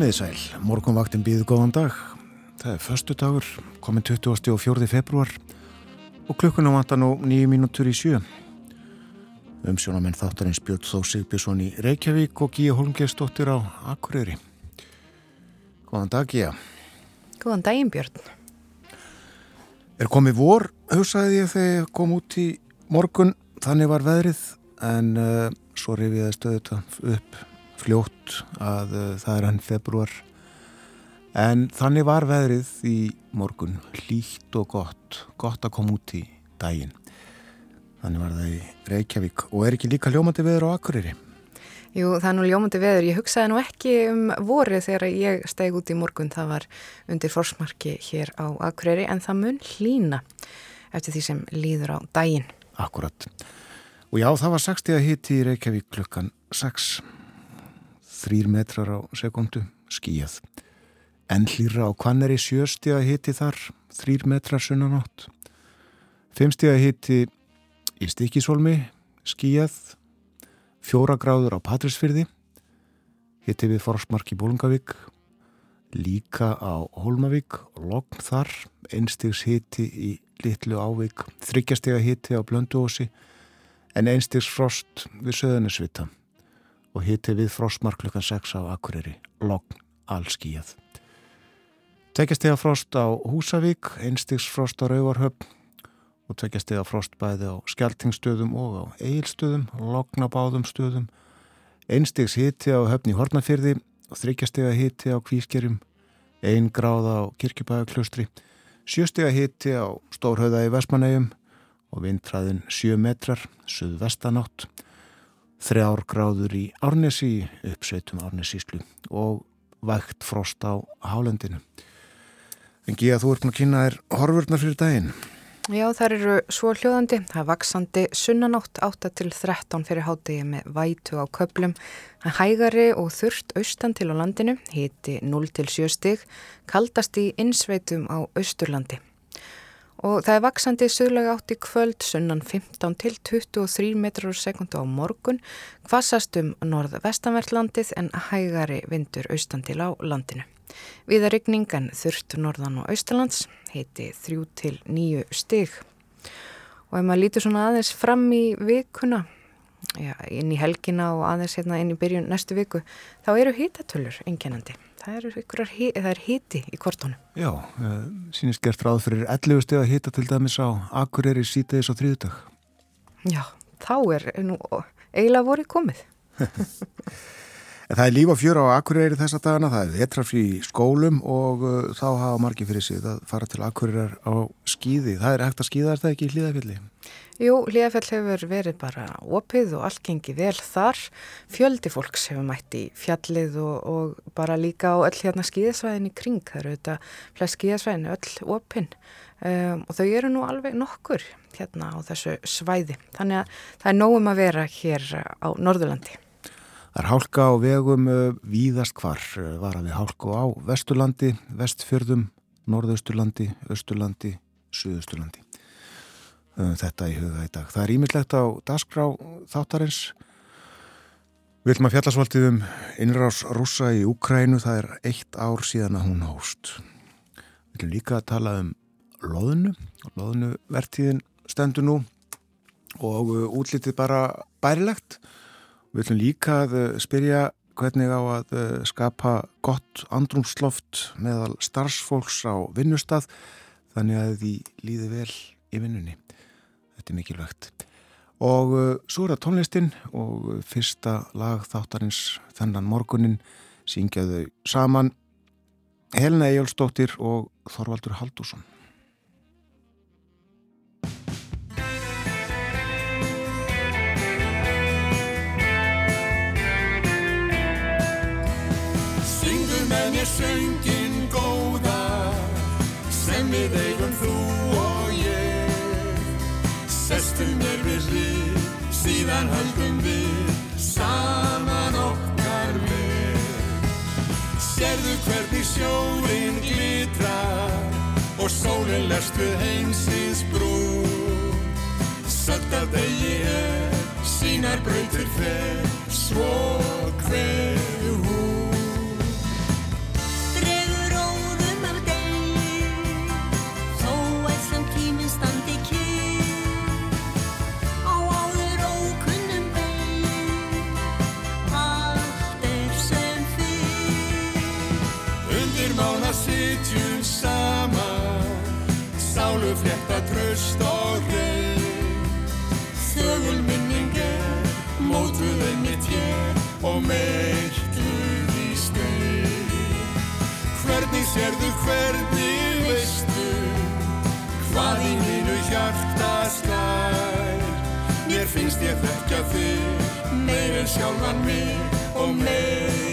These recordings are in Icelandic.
Komiði sæl, morgunvaktin býðu góðan dag. Það er förstu dagur, komin 24. februar og klukkunum vantar nú nýju mínútur í sjö. Umsjónamenn þáttarins Björn Þó Sigbjörnsson í Reykjavík og Gíja Holmgeistóttir á Akureyri. Góðan dag Gíja. Góðan daginn Björn. Er komið vor, hugsaði ég þegar ég kom út í morgun, þannig var veðrið en uh, svo rifið ég stöðut upp fljótt að uh, það er hann februar en þannig var veðrið í morgun hlýtt og gott gott að koma út í daginn þannig var það í Reykjavík og er ekki líka ljómandi veður á Akureyri Jú, það er nú ljómandi veður. Ég hugsaði nú ekki um vorið þegar ég steg út í morgun. Það var undir forsmarki hér á Akureyri en það mun hlína eftir því sem líður á daginn. Akkurat. Og já, það var 60 hitti í Reykjavík klukkan 6 þrýr metrar á sekundu, skíjað. En hlýra á Kvanneri sjöstega hitti þar, þrýr metrar sunnanátt. Fimmstega hitti í Stikisólmi, skíjað. Fjóra gráður á Patrísfyrði, hitti við Forsmark í Bólungavík. Líka á Hólmavík, logn þar, einstigs hitti í Littlu Ávík, þryggjastega hitti á Blönduósi, en einstigs frost við Söðunisvita og hitti við frostmark klukkan 6 á Akureyri, logn allskíjað. Tekjastega frost á Húsavík, einstigsfrost á Rauvarhöfn og tekjastega frost bæði á Skeltingstöðum og á Eilstöðum, logna báðum stöðum, einstigs hitti á höfni Hortnafyrði og þryggjastega hitti á Kvískerjum, ein gráða á Kirkjubæðaklustri, sjöstega hitti á Stórhauða í Vestmanægum og vindræðin 7 metrar, suðvestanátt, þrjár gráður í Árnesi, uppsveitum Árnesíslu og vægt frost á hálendinu. En Gíða, þú ert búin að kynna þér horfurnar fyrir daginn. Já, það eru svo hljóðandi. Það er vaksandi sunnanátt 8 til 13 fyrir hátegi með vætu á köplum. Það er hægari og þurft austan til á landinu, hiti 0 til 7 stig, kaldast í insveitum á austurlandi og það er vaksandi sögulega átt í kvöld sunnan 15 til 23 metrar sekundu á morgun hvassast um norð-vestanvertlandið en hægari vindur austan til á landinu. Viða rigningan þurft norðan og austalands heiti 3 til 9 stig og ef maður lítur svona aðeins fram í vikuna já, inn í helgina og aðeins hérna inn í byrjun næstu viku þá eru hítatölur enginandi það er, það er híti í kortónu Já, uh, sínist gert ráð fyrir 11 steg að híta til dæmis á Akureyri sítaðis á þrýðudag Já, þá er nú eiginlega voru komið Það er líf og fjör á Akureyri þessa dagana, það er vetraf í skólum og uh, þá hafa margi fyrir sig að fara til Akureyrar á skýði. Það er hægt að skýða þetta ekki í hlýðafjalli? Jú, hlýðafjall hefur verið bara opið og allt gengi vel þar. Fjöldi fólks hefur mætt í fjallið og, og bara líka á öll hérna skýðasvæðin í kring. Það eru þetta flest skýðasvæðin öll opinn um, og þau eru nú alveg nokkur hérna á þessu svæði. Þannig að það er nógum að vera hér á Norðurlandi. Það er hálka á vegum uh, víðast hvar, var að við hálku á Vesturlandi, Vestfjörðum, Norðausturlandi, Östurlandi, Suðausturlandi. Uh, þetta í huga í dag. Það er ímyndlegt á dasgrá þáttarins. Við viljum að fjalla svolítið um innrás rúsa í Ukrænu. Það er eitt ár síðan að hún hóst. Við viljum líka að tala um loðinu. Loðinu vertíðin stendur nú og útlitið bara bærilegt. Við ætlum líka að eh, spyrja hvernig á að eh, skapa gott andrumsloft meðal starfsfólks á vinnustad þannig að því líði vel í vinnunni. Þetta er mikilvægt. Og uh, svo er það tónlistin og fyrsta lag þáttarins þennan morgunin syngjaðu saman Helena Ejjólfsdóttir og Þorvaldur Haldússon. með mér söngin góða sem við eigum þú Sestu mér við hlið, síðan höldum við saman okkar við Serðu hvernig sjórin glitrar og sólinn lest við heimsins brú. Söld af degi er, sínar brautir fer, svo hverju tröst og reyn Þögul minning er Mótuð einmitt ég Og meitluð í stein Hvernig sérðu, hvernig veistu Hvað í mínu hjarta slær? Mér finnst ég þekkja þig Meir en sjálfan mig Og meir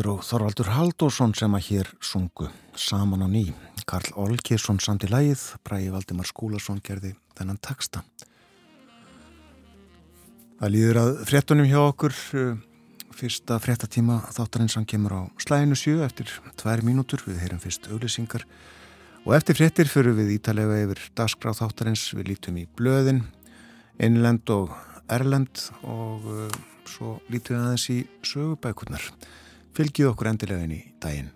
Ejálsdóttir og Þorvaldur Haldósson sem að hér sungu saman á ný. Karl Olgesson samt í lægið, Bræði Valdimar Skúlason gerði þennan taksta. Það líður að fréttunum hjá okkur, uh, fyrsta fréttatíma þáttarins hann kemur á slæðinu sjö eftir tvær mínútur, við heyrum fyrst auglýsingar og eftir fréttir fyrir við ítalega yfir dagskráð þáttarins, við lítum í blöðin, innlend og erlend og uh, svo lítum við aðeins í sögubækurnar. Fylgið okkur endilega inn í daginn.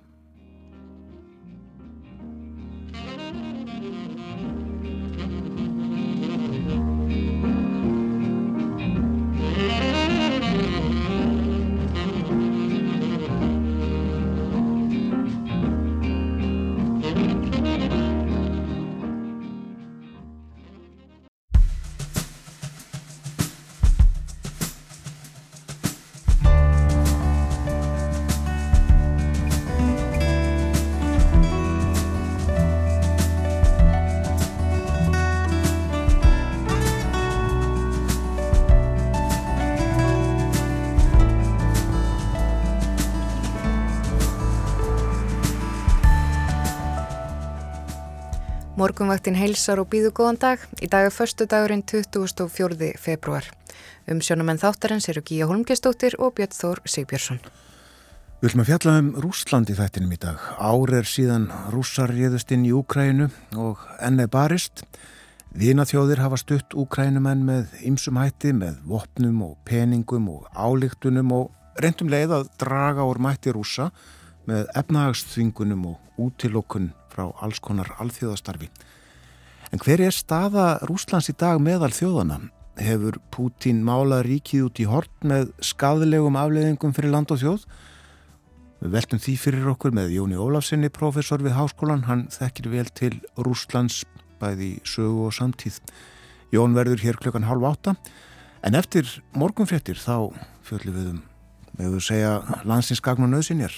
Morgunvaktin heilsar og býðu góðan dag. Í dag er förstu dagurinn 24. februar. Um sjónumenn þáttarins eru Gíja Holmgjastóttir og Björn Þór Sigbjörnsson. Við viljum að fjalla um Rúsland í þættinum í dag. Ár er síðan rússar réðust inn í Úkrænu og enn er barist. Vinaþjóðir hafa stutt Úkrænumenn með ymsum hætti, með vopnum og peningum og álíktunum og reyndum leið að draga úr mætti rússa með efnahagsþvingunum og útilokkun frá alls konar alþjóðastarfi. En hver er staða Rúslands í dag meðal þjóðana? Hefur Pútín málað ríkið út í hort með skadlegum afleðingum fyrir land og þjóð? Við veltum því fyrir okkur með Jóni Ólafsinni, professor við háskólan. Hann þekkir vel til Rúslands bæði sögu og samtíð. Jón verður hér klukkan halv átta. En eftir morgunfréttir þá fjöldum við um, þú segja, landsinsgagn og nöðsinjar.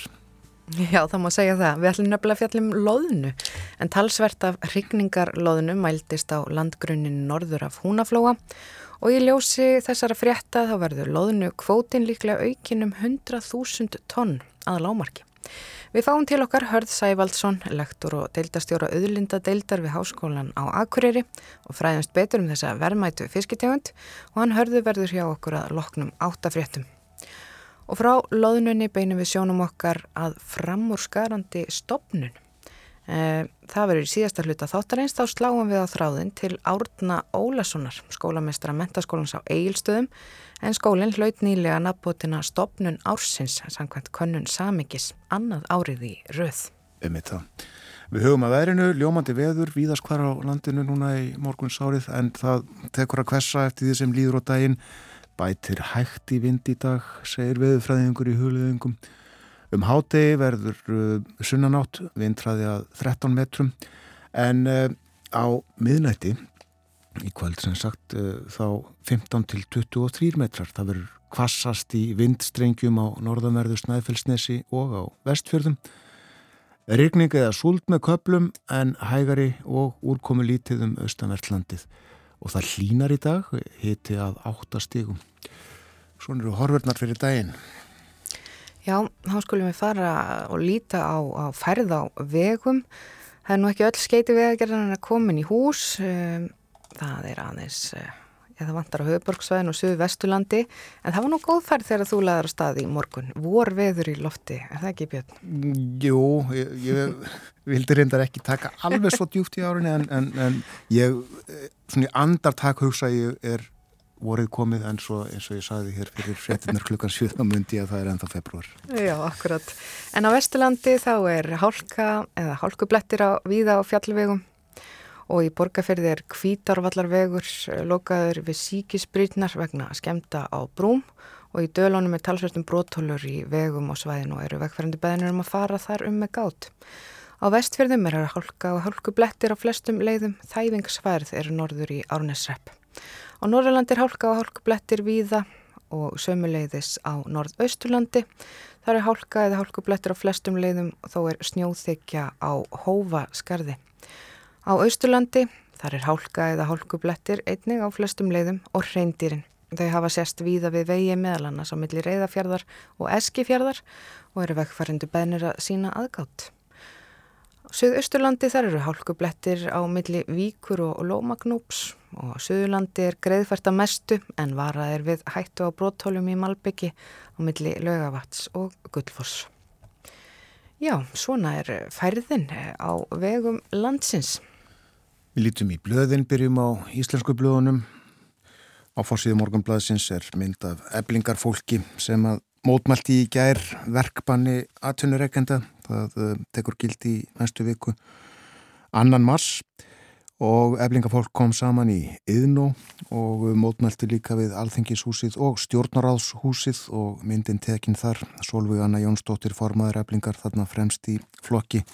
Já, það má segja það. Við ætlum nefnilega að fjallum loðnu, en talsvert af hrigningarloðnu mæltist á landgrunnin norður af Húnaflóa og í ljósi þessara frétta þá verður loðnu kvótin líklega aukin um 100.000 tonn að lámarki. Við fáum til okkar Hörð Sævaldsson, lektor og deildastjóra auðlinda deildar við háskólan á Akureyri og fræðumst betur um þessa verðmætu fiskitegund og hann hörðu verður hjá okkur að loknum áttafréttum. Og frá loðnunni beinum við sjónum okkar að framúrskarandi stopnun. Eh, það verður í síðasta hluta þáttarins, þá sláum við á þráðin til Árna Ólasonar, skólamestra mentaskólans á Egilstöðum, en skólinn hlaut nýlega nafnbótina stopnun ársins, samkvæmt könnun samikis, annað árið í röð. Við höfum að verinu, ljómandi veður, víðast hvar á landinu núna í morguns árið, en það tekur að kvessa eftir því sem líður á daginn, bætir hægt í vind í dag, segir veðurfræðingur í hulöðingum. Um hádegi verður uh, sunnanátt, vindræði að 13 metrum, en uh, á miðnætti, í kvöld sem sagt, uh, þá 15 til 23 metrar. Það verður kvassast í vindstrengjum á norðanverðu Snæfellsnesi og á vestfjörðum. Rigning eða súld með köplum en hægari og úrkomi lítið um austanvertlandið og það hlínar í dag, hiti að 8 stígum. Svona eru horfurnar fyrir daginn. Já, þá skulum við fara og líta á, á færð á vegum. Það er nú ekki öll skeiti vegagerðan að komin í hús. Um, það er aðeins, eh, eða vantar á höfuborgsvæðin og söðu vestulandi, en það var nú góð færð þegar þú laðar á staði í morgun. Vor veður í lofti, er það ekki Björn? Jú, ég, ég vildi reyndar ekki taka alveg svo djúft í árinni en, en, en ég, svona í andartak hugsa ég er vorið komið en svo eins og ég saði hér fyrir frettinnar klukkan 7 mundi að það er ennþá februar. Já, akkurat. En á Vesturlandi þá er hálka eða hálkublettir á víða á fjallvegum og í borgarferði er kvítarvallarvegur lokaður við síkisbrytnar vegna skemta á brúm og í dölunum er talsvertum brótólur í vegum og svæðinu og eru vegferðandi beðinir um að fara þar um með gátt. Á vestfjörðum er hálka og hálkublettir á flestum leiðum, þæfingsfærð eru norður í Árnesrepp. Á Norrlandi er hálka og hálkublettir víða og sömuleiðis á Norðausturlandi. Það er hálka eða hálkublettir á flestum leiðum og þó er snjóþykja á Hófaskarði. Á Austurlandi þar er hálka eða hálkublettir einnig á flestum leiðum og reyndýrin. Þau hafa sérst víða við vegi meðal annars á milli reyðafjörðar og eskifjörðar og eru vegfærindu beðnir að sína aðgátt. Suðausturlandi þar eru hálkublettir á milli Víkur og Lómagnúps og Suðurlandi er greiðfært að mestu en varað er við hættu á bróttólum í Malbyggi á milli Laugavats og Gullfoss. Já, svona er færðin á vegum landsins. Við lítum í blöðin, byrjum á íslensku blöðunum. Á fórsíðu morgunblæðsins er mynd af eblingarfólki sem að mótmælti í gær verkbanni aðtunureikenda það uh, tekur gildi í næstu viku annan mars. Og eflingafólk kom saman í Yðnó og mótmælti líka við Alþingishúsið og Stjórnaráðshúsið og myndin tekinn þar. Solveig Anna Jónsdóttir formaður eflingar þarna fremst í flokki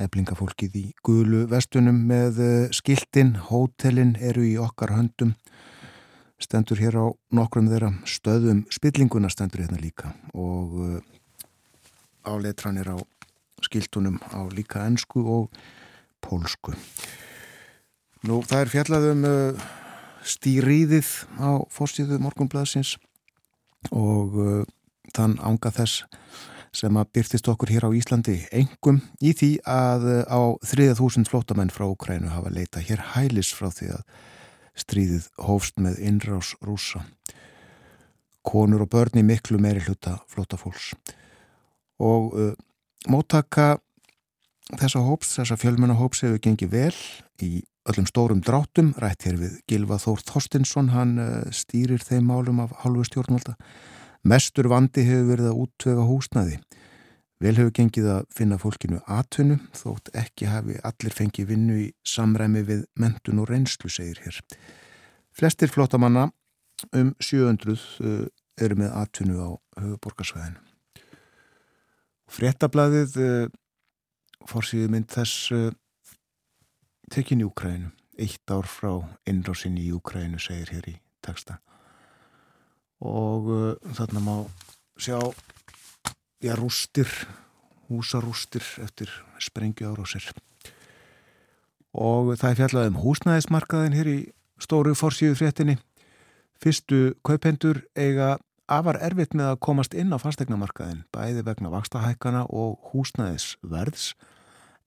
eflingafólkið í gulu vestunum með uh, skiltin, hótelin eru í okkar höndum stendur hér á nokkrum þeirra stöðum spillinguna stendur hérna líka og uh, áleitranir á skiltunum á líka ennsku og pólsku. Nú, það er fjallaðum uh, stýriðið á fórstíðu morgunblæðsins og þann ánga þess sem að byrtist okkur hér á Íslandi engum í því að uh, á 3000 flótamenn frá Ukrænu hafa leita hér hælis frá því að stríðið hófst með innrás rúsa. Konur og börni miklu meiri hluta flótafólks og uh, móttaka þessa hóps, þessa fjölmennahóps hefur gengið vel í öllum stórum dráttum, rætt hér við Gilva Þór Þorstinsson, hann uh, stýrir þeim málum af halvu stjórnvalda mestur vandi hefur verið að útvega húsnaði vel hefur gengið að finna fólkinu atvinnu þótt ekki hafi allir fengið vinnu í samræmi við mentun og reynslu, segir hér. Flestir flottamanna um 700 uh, eru með atvinnu á höfuborgarsvæðinu Frettablaðið uh, fórsýðu mynd þess uh, tekin í Úkrænu eitt ár frá innrásinni í Úkrænu segir hér í texta og uh, þarna má sjá já, rústir húsarústir eftir sprengju árásir. Og það er fjallað um húsnæðismarkaðin hér í stóru fórsíðu fréttinni. Fyrstu kaupendur eiga afar erfitt með að komast inn á fastegnamarkaðin, bæði vegna vakstahækana og húsnæðisverðs,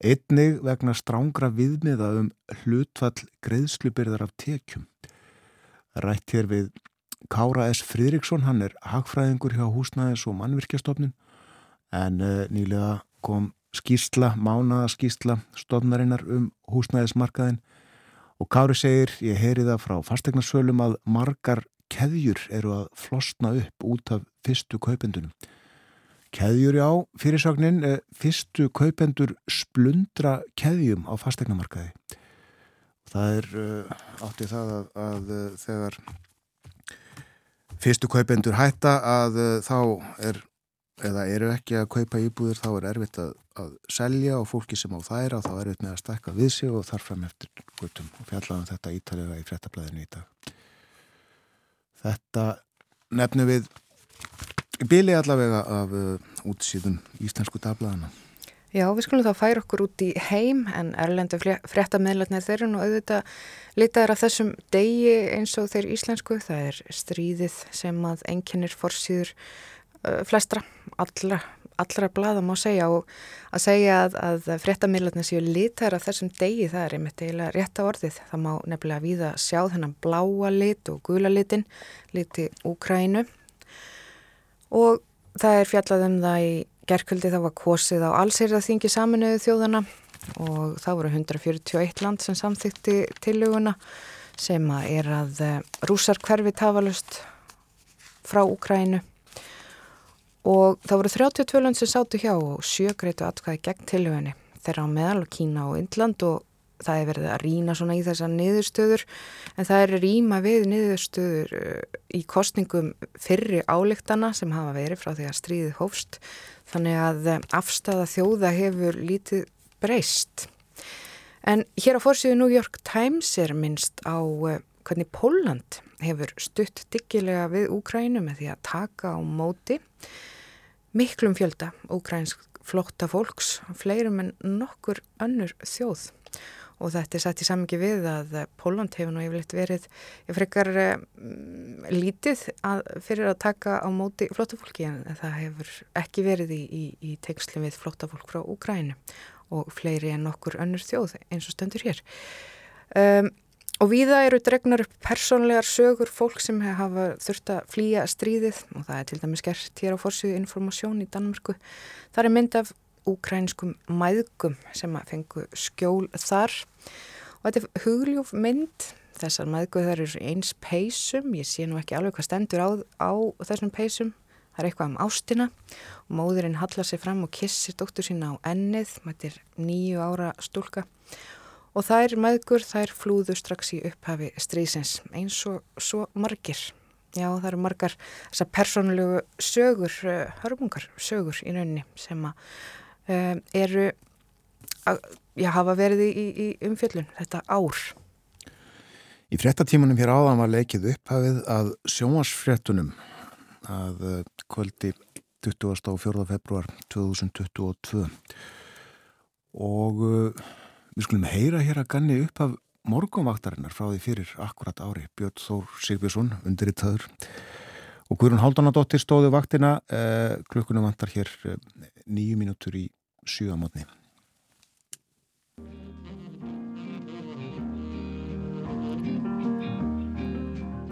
einnig vegna strángra viðmiða um hlutfall greiðslubyrðar af tekjum. Rætt hér við Kára S. Fridriksson, hann er hagfræðingur hjá húsnæðis og mannvirkjastofnun en uh, nýlega kom skýrsla, mánaða skýrsla stofnarinnar um húsnæðismarkaðin og Kári segir, ég heyri það frá fastegnarsölum að margar keðjur eru að flosna upp út af fyrstu kaupendunum. Keðjur já, fyrirsagnin, uh, fyrstu kaupendur splundra keðjum á fastegnamarkaði. Það er uh, áttið það að, að þegar fyrstu kaupendur hætta að uh, þá er, eða eru ekki að kaupa íbúður, þá er erfitt að, að selja og fólki sem á þæra þá er erfitt með að stekka við sig og þarfram eftir gutum og fjallaðum þetta ítalega í frettablaðinu í dag. Þetta nefnum við bíli allavega af uh, útsýðum íslensku dagblaðana. Já, við skulum þá færa okkur út í heim en erlendu fréttameðlarnir þeir eru nú auðvitað litaður af þessum degi eins og þeir íslensku. Það er stríðið sem að enginnir forsýður uh, flestra, allra, allra blada má segja og að segja að, að fréttameðlarnir séu litaður af þessum degi það er einmitt eiginlega rétt á orðið. Það má nefnilega víða sjá þennan bláa lit og gula litin, liti Úkrænu og það er fjallað um það í gerkvöldi það var kosið á allsýrða þingi saminuðu þjóðana og það voru 141 land sem samþykti tillöguna sem að er að rúsar hverfi tafalust frá Úkrænu og það voru 32 land sem sátu hjá og sjögreitu atkvæði gegn tillögunni þeirra á meðal og Kína og Indland og það er verið að rína svona í þessar niðurstöður en það er ríma við niðurstöður í kostningum fyrri áleiktana sem hafa verið frá því að stríðið hófst þannig að afstæða þjóða hefur lítið breyst. En hér á fórsíðu New York Times er minnst á hvernig Póland hefur stutt diggilega við Úkrænu með því að taka á móti miklum fjölda úkrænsk flotta fólks, fleirum en nokkur önnur þjóð og þetta er satt í samingi við að Póland hefur nú yfirleitt verið frekar um, lítið að, fyrir að taka á móti flottafólki en það hefur ekki verið í, í, í tengslu við flottafólk frá Úkrænu og fleiri en okkur önnur þjóð eins og stöndur hér. Um, og viða eru dregnar upp persónlegar sögur fólk sem hafa þurft að flýja stríðið og það er til dæmis gert hér á fórsíðu informasjón í Danmörku. Það er mynd af úkrænskum mæðgum sem að fengu skjól þar. Og þetta er hugljúf mynd. Þessar mæðgu þar eru eins peysum. Ég sé nú ekki alveg hvað stendur á, á þessum peysum, það er eitthvað um ástina. Og móðurinn hallar sig fram og kissir dóttur sína á ennið. Þetta er nýju ára stúlka. Og þær mæðgur þær flúðu strax í upphafi strísins eins og svo margir. Já, það eru margar þessar persónulegu sögur, hörmungar sögur í rauninni sem að um, eru að já, hafa verið í, í umfjöllun þetta ár. Í frettatímanum hér áðan var leikið upphafið að sjónvarsfrettunum að uh, kvöldi 24. februar 2022 og uh, við skulum heyra hér að ganni upphaf morgunvaktarinnar frá því fyrir akkurat ári Björn Þór Sigbjörnsson undir í töður og Guðrun Haldunadóttir stóði vaktina uh, klukkunum vantar hér nýju mínútur í sjöamotni.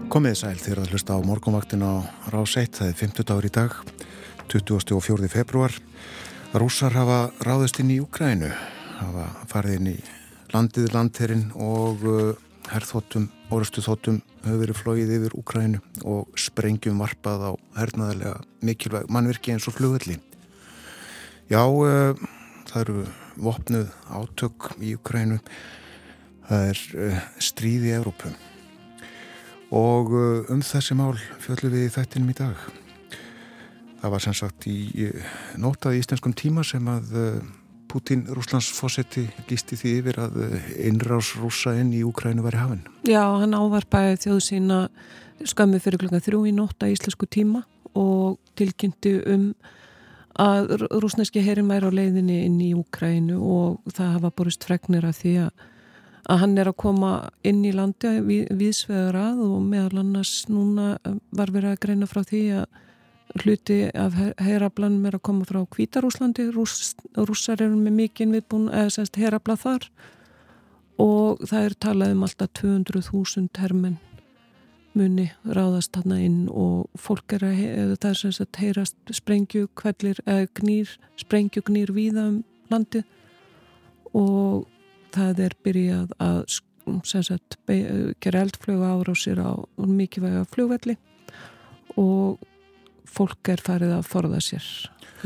Komið sæl þegar að hlusta á morgunvaktin á rás 1, það er 50 dagur í dag, 24. februar. Rúsar hafa ráðist inn í Ukrænu, hafa farið inn í landið landherrin og uh, herrþóttum, orustu þóttum hefur verið flóið yfir Ukrænu og sprengjum varpað á hernaðarlega mikilvæg mannvirki eins og flugvelli. Já, uh, það eru vopnuð átök í Ukrænu, það er uh, stríð í Evrópu og uh, um þessi mál fjöldum við þættinum í dag. Það var sem sagt í nótað í íslenskum tíma sem að Putin, Rúslands fósetti, lísti því yfir að innrás rúsa inn í Ukrænu var í hafinn. Já, hann ávarpaði þjóðu sína skömmi fyrir klukka þrjú í nóta í íslensku tíma og tilkynnti um að rúsneski herin væri á leiðinni inn í Úkrænu og það hafa borist fregnir af því að, að hann er að koma inn í landi við, viðsvegar að og meðal annars núna var verið að greina frá því að hluti af herablanum er að koma frá Kvítarúslandi Rúss, rússar eru með mikinn viðbúin eða semst herabla þar og það er talað um alltaf 200.000 hermenn muni ráðast þarna inn og fólk er að, það er sem sagt heyrast sprengju kvellir, eða gnýr sprengju gnýr víða um landi og það er byrjað að sem sagt gera eldflögu ára á mikilvæga flugvelli og fólk er farið að forða sér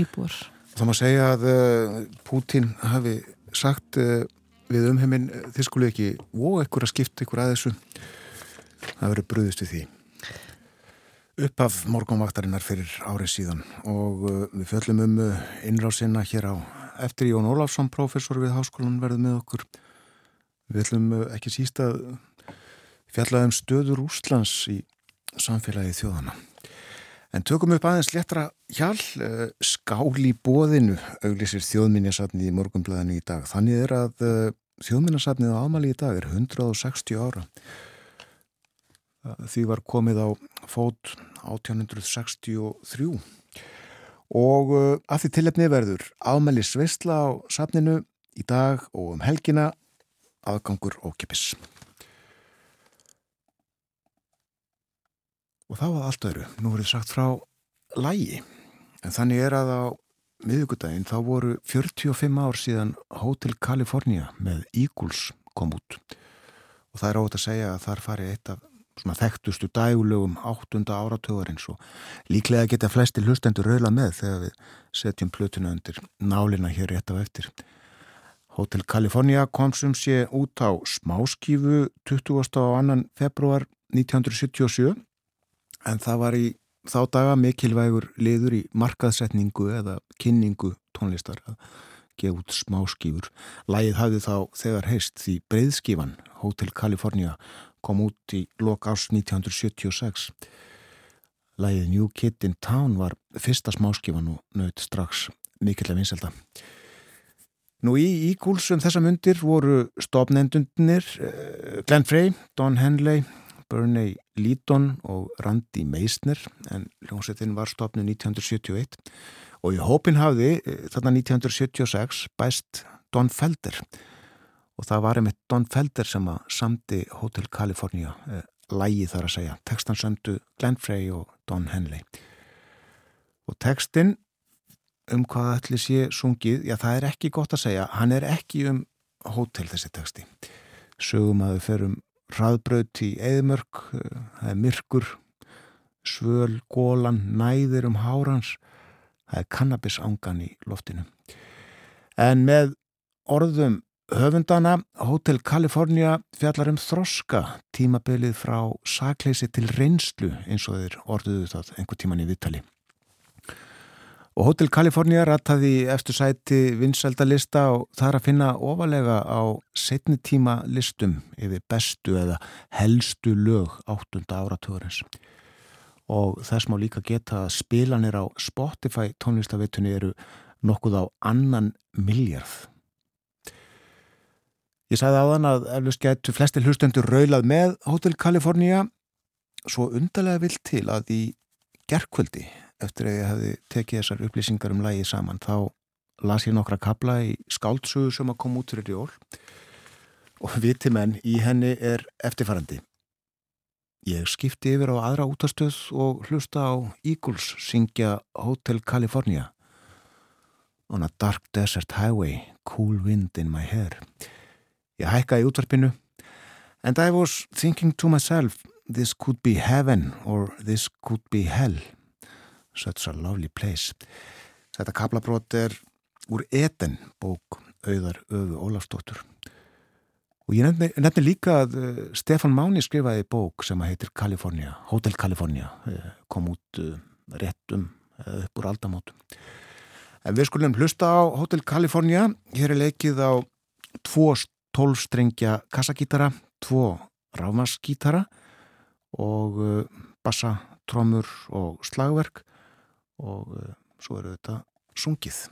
íbúar. Það má segja að uh, Pútin hafi sagt uh, við umheiminn þið skulle ekki og ekkur að skipta ykkur að þessu það verið bröðist við því. Upp af morgunvaktarinnar fyrir árið síðan og uh, við fjöllum um uh, innrásinna hér á eftir Jón Ólafsson, professor við háskólan verðið með okkur. Við fjöllum uh, ekki síst að fjallaðum stöður Úslands í samfélagi þjóðana en tökum upp aðeins letra hjál skál í bóðinu auglísir þjóðminjasafni í morgunblæðinu í dag. Þannig er að þjóðminjasafnið á ámali í dag er 160 ára Því var komið á fót 1863 og uh, að því tilefni verður ámæli sveistla á safninu í dag og um helgina aðgangur ókipis. Og þá var allt öðru. Nú verður sagt frá lægi. En þannig er að á miðugudaginn þá voru 45 ár síðan Hotel California með Eagles kom út. Og það er átt að segja að þar fari eitt af svona þekktustu dægulegum áttunda áratöðarins og líklega geta flesti hlustendur raula með þegar við setjum plötuna undir nálina hér rétt á eftir. Hotel California kom sem sé út á smáskífu 20. og annan februar 1977 en það var í þá daga mikilvægur liður í markaðsetningu eða kynningu tónlistar að gefa út smáskífur. Lægið hafði þá þegar heist því breyðskífan Hotel California kom út í lok árs 1976. Lægið New Kid in Town var fyrsta smáskifan og nöyt strax mikillega vinselda. Nú í ígúlsum þessa myndir voru stopnendunir uh, Glenn Frey, Don Henley, Bernie Lidon og Randy Meisner en hljómsettin var stopnu 1971 og í hópin hafði uh, þarna 1976 bæst Don Felder og það var einmitt Don Felder sem að samti Hotel California eh, lægi þar að segja. Tekstan söndu Glenn Frey og Don Henley. Og tekstin um hvað ætli sé sungið, já það er ekki gott að segja, hann er ekki um hótel þessi teksti. Sögum að við ferum hraðbraut í eðmörk, eh, það er myrkur, svöl, gólan, næðir um hárans, það er kannabisangan í loftinu. En með orðum höfundana Hotel California fjallar um þroska tímabilið frá sakleysi til reynslu eins og þeir orðuðu það einhver tíman í viðtali. Og Hotel California rattaði eftir sæti vinsældalista og það er að finna ofalega á setni tíma listum yfir bestu eða helstu lög áttunda áratugurins. Og þess má líka geta að spilanir á Spotify tónlistavitunni eru nokkuð á annan miljard. Ég sagði á þann að eflust getur flesti hlustendur raulað með Hotel California. Svo undarlega vilt til að í gerkvöldi eftir að ég hefði tekið þessar upplýsingar um lægi saman þá las ég nokkra kabla í skáldsögu sem að koma út fyrir jól og vitimenn í henni er eftirfarandi. Ég skipti yfir á aðra útastöð og hlusta á Eagles syngja Hotel California On a dark desert highway, cool wind in my hair Ég hækkaði útvarpinu. And I was thinking to myself this could be heaven or this could be hell. Such a lovely place. Þetta kaplabrót er úr Eden bók auðar öfu Ólafsdóttur. Og ég nefni, nefni líka að uh, Stefan Máni skrifaði bók sem heitir California, Hotel California uh, kom út uh, réttum upp úr aldamótum. En við skulum hlusta á Hotel California. Hér er leikið á tvo tólstrengja kassagítara, tvo rámasgítara og uh, bassa, trómur og slagverk og uh, svo eru þetta sungið.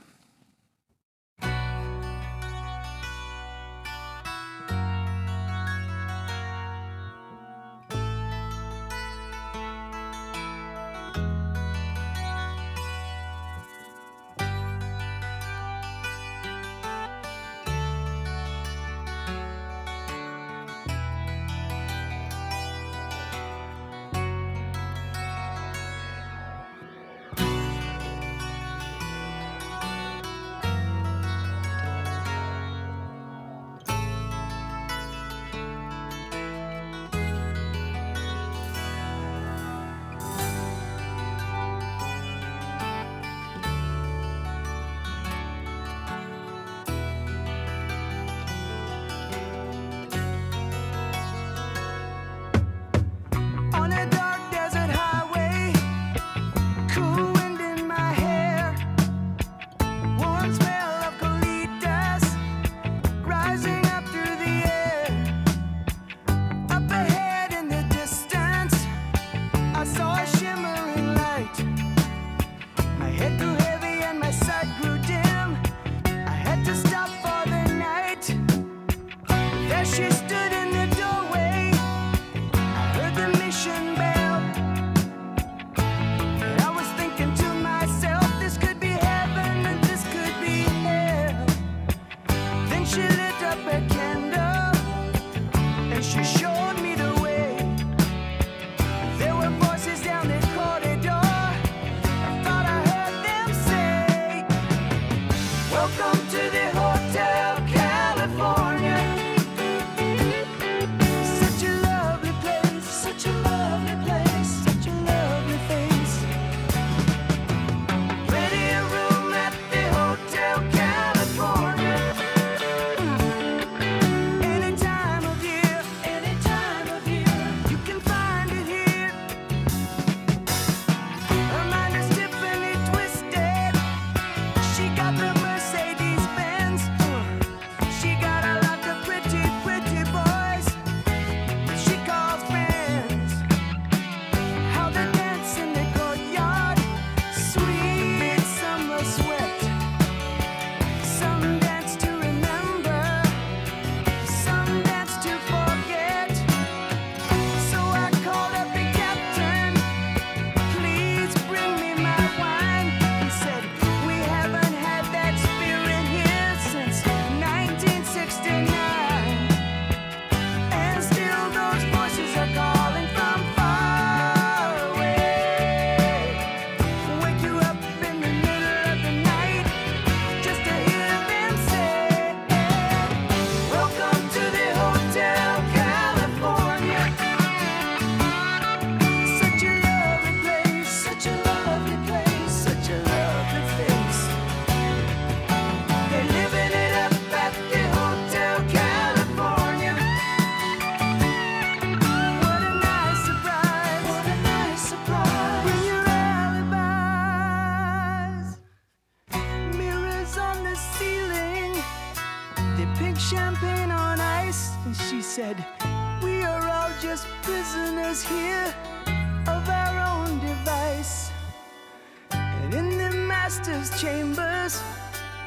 master's chambers.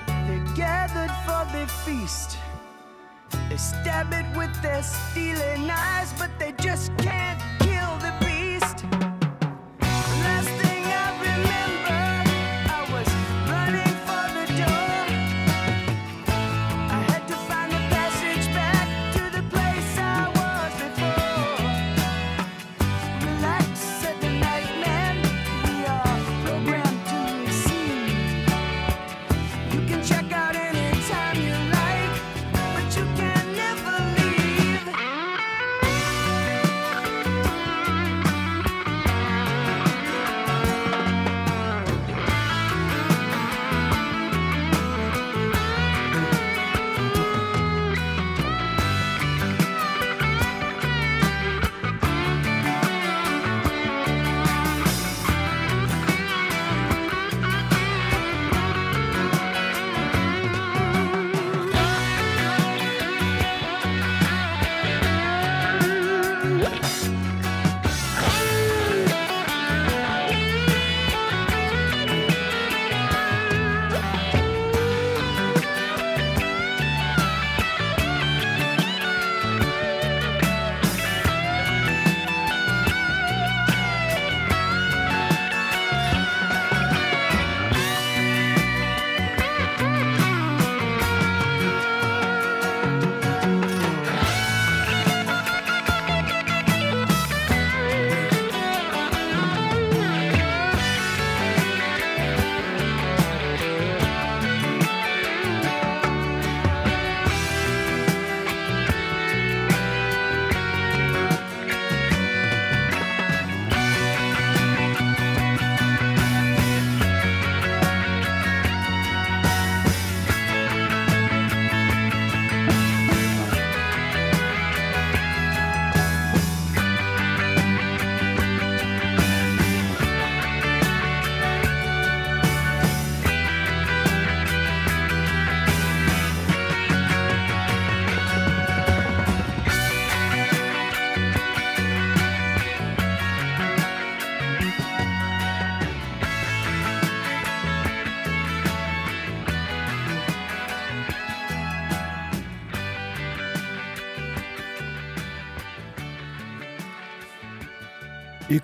They're gathered for the feast. They stab it with their stealing eyes, but they just can't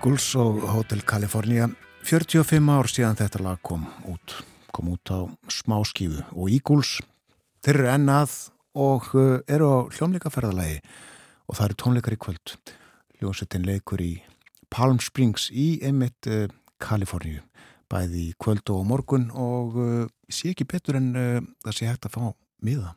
Eagles og Hotel California. 45 ár síðan þetta lag kom út kom út á smá skífu og Eagles þeir eru ennað og uh, eru á hljómleikaferðalagi. Og það eru tónleikar í kvöld. Hljómsettin leikur í Palm Springs í einmitt uh, Kaliforníu. Bæði kvöld og morgun og uh, sé ekki betur en það sé hægt að fá miða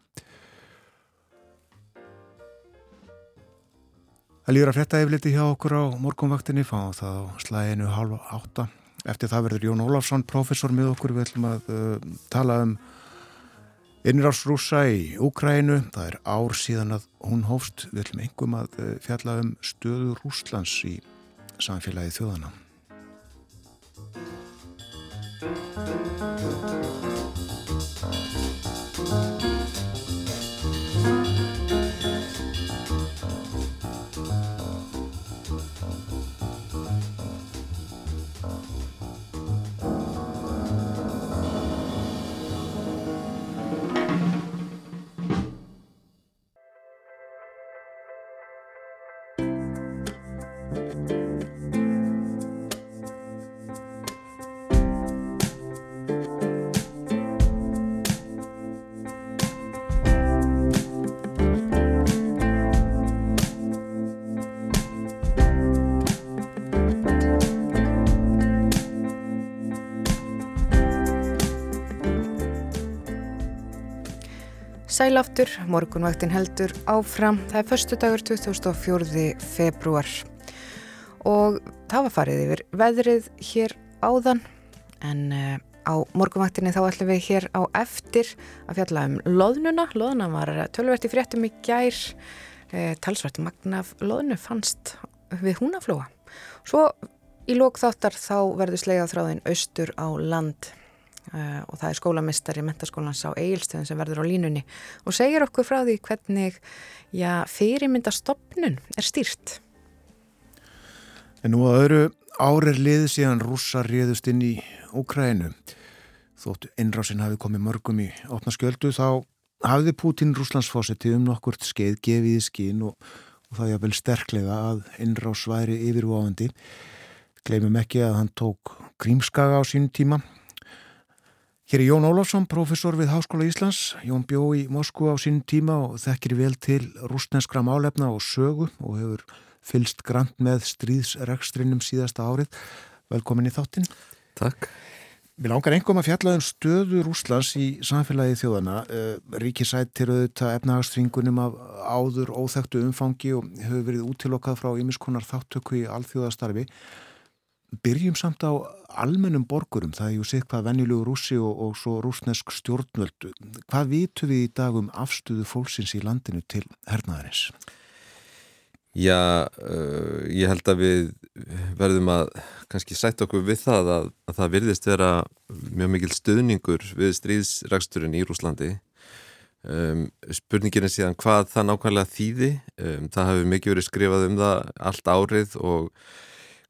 Það líður að frétta yfirleiti hjá okkur á morgunvaktinni, fá það á slæginu halva átta. Eftir það verður Jón Ólafsson, professor með okkur, við ætlum að uh, tala um innráðsrúsa í Úkrænu. Það er ár síðan að hún hófst, við ætlum engum að uh, fjalla um stöðu Rúslands í samfélagi þjóðana. Sælaftur, morgunvaktin heldur áfram. Það er förstu dagur 2004. februar og það var farið yfir veðrið hér áðan en uh, á morgunvaktinni þá ætlum við hér á eftir að fjalla um loðnuna. Loðna var tölvert í fréttum í gær, uh, talsvert magnaf loðnu fannst við húnaflóa. Svo í lók þáttar þá verður slegað þráðin austur á land og það er skólamistari mentaskólans á Egilstöðun sem verður á línunni og segir okkur frá því hvernig já, fyrirmyndastofnun er stýrt. En nú að öðru árir liði síðan rússar riðust inn í Úkrænu. Þótt innrásin hafi komið mörgum í opna skjöldu þá hafiði Pútin rúslandsfósetti um nokkurt skeið gefið í skín og, og það er vel sterklega að innrás væri yfirváðandi. Gleimum ekki að hann tók grímskaga á sínum tíma Hér er Jón Ólafsson, professor við Háskóla Íslands. Jón bjó í Moskú á sínum tíma og þekkir vel til rúsneskra málefna og sögu og hefur fylst grant með stríðsrekstrinum síðasta árið. Velkomin í þáttinn. Takk. Við langar engum að fjalla um stöðu Rúslands í samfélagi þjóðana. Eh, Ríkisættir auðvitað efnahagstringunum af áður óþægtu umfangi og hefur verið útilokkað frá ymiskonar þáttöku í alþjóðastarfi. Byrjum samt á almennum borgurum, það er ju sitt hvað venjulegu rússi og, og svo rúsnesk stjórnvöldu. Hvað vitu við í dag um afstöðu fólksins í landinu til hernaðarins? Já, uh, ég held að við verðum að kannski sætt okkur við það að, að það virðist vera mjög mikil stöðningur við stríðsræksturinn í Rúslandi. Um, spurningin er síðan hvað það nákvæmlega þýði. Um, það hefur mikið verið skrifað um það allt árið og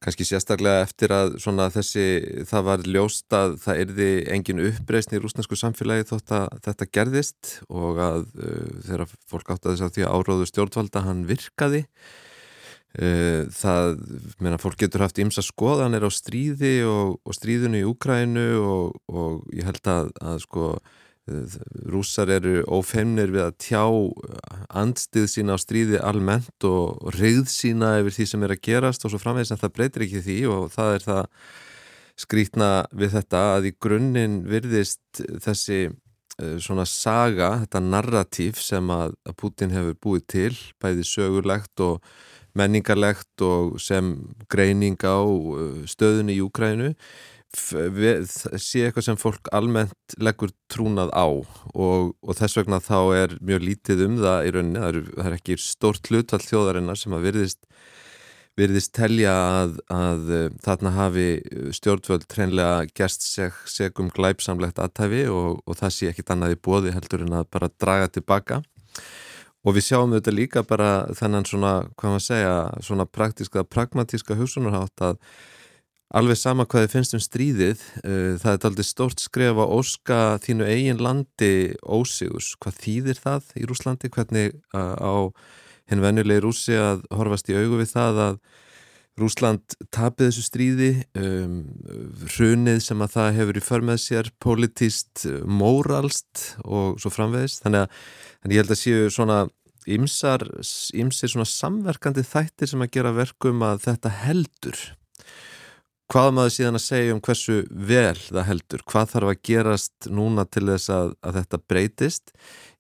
kannski sérstaklega eftir að þessi, það var ljóst að það erði engin uppreysn í rúsnarsku samfélagi þótt að þetta gerðist og að uh, þegar fólk átti að þess að því að áróðu stjórnvalda hann virkaði. Uh, það, meina, fólk getur haft ymsa skoðanir á stríði og, og stríðinu í Úkrænu og, og ég held að, að sko rússar eru ófemnir við að tjá andstið sína á stríði almennt og reyð sína yfir því sem er að gerast og svo framvegis en það breytir ekki því og það er það skrítna við þetta að í grunninn virðist þessi eh, svona saga, þetta narratív sem að Putin hefur búið til bæði sögurlegt og menningarlegt og sem greining á eh, stöðunni í Úkrænu sé eitthvað sem fólk almennt leggur trúnað á og, og þess vegna þá er mjög lítið um það í rauninni, það er, það er ekki stórt hlutvall þjóðarinnar sem að virðist virðist telja að, að uh, þarna hafi stjórnvöld treinlega gerst seg, segum glæpsamlegt aðtæfi og, og það sé ekkit annað í bóði heldur en að bara draga tilbaka og við sjáum þetta líka bara þennan svona, hvað maður segja, svona praktiska, pragmatíska hugsunarhátt að Alveg sama hvað þið finnst um stríðið, uh, það er aldrei stort skref að óska þínu eigin landi ósigus. Hvað þýðir það í Rúslandi? Hvernig uh, á hinn venjulegi rúsi að horfast í augu við það að Rúsland tapið þessu stríði um, hrunið sem að það hefur í förmið sér politist, móralst og svo framvegist þannig að, þannig ég held að séu svona ymsir samverkandi þættir sem að gera verkum að þetta heldur hvað maður síðan að segja um hversu vel það heldur, hvað þarf að gerast núna til þess að, að þetta breytist?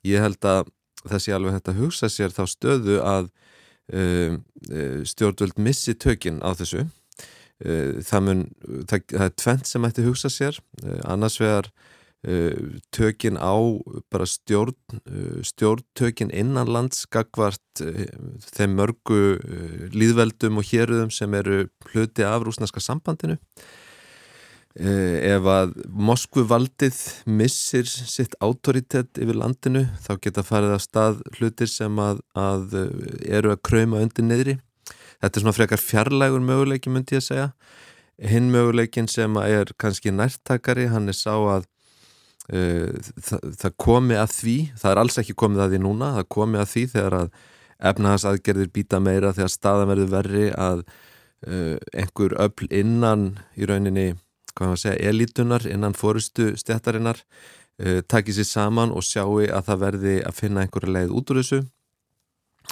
Ég held að þessi alveg þetta hugsa sér þá stöðu að uh, stjórnvöld missi tökinn á þessu. Uh, það, mun, það, það er tvent sem ætti hugsa sér. Uh, annars vegar tökinn á bara stjórn stjórntökinn innan lands gagvart þeim mörgu líðveldum og héruðum sem eru hluti af rúsneska sambandinu. Ef að Moskvu valdið missir sitt autoritet yfir landinu þá geta farið að stað hlutir sem að, að eru að krauma undir niðri. Þetta er svona frekar fjarlægur möguleiki myndi ég að segja. Hinn möguleikin sem er kannski nærtakari hann er sá að það, það komi að því það er alls ekki komið að því núna það komi að því þegar að efnahagsaðgerðir býta meira þegar staðan verður verri að uh, einhver öll innan í rauninni hvað maður segja, elitunar innan fórustu stjættarinnar uh, takir sér saman og sjáu að það verði að finna einhverja leið út úr þessu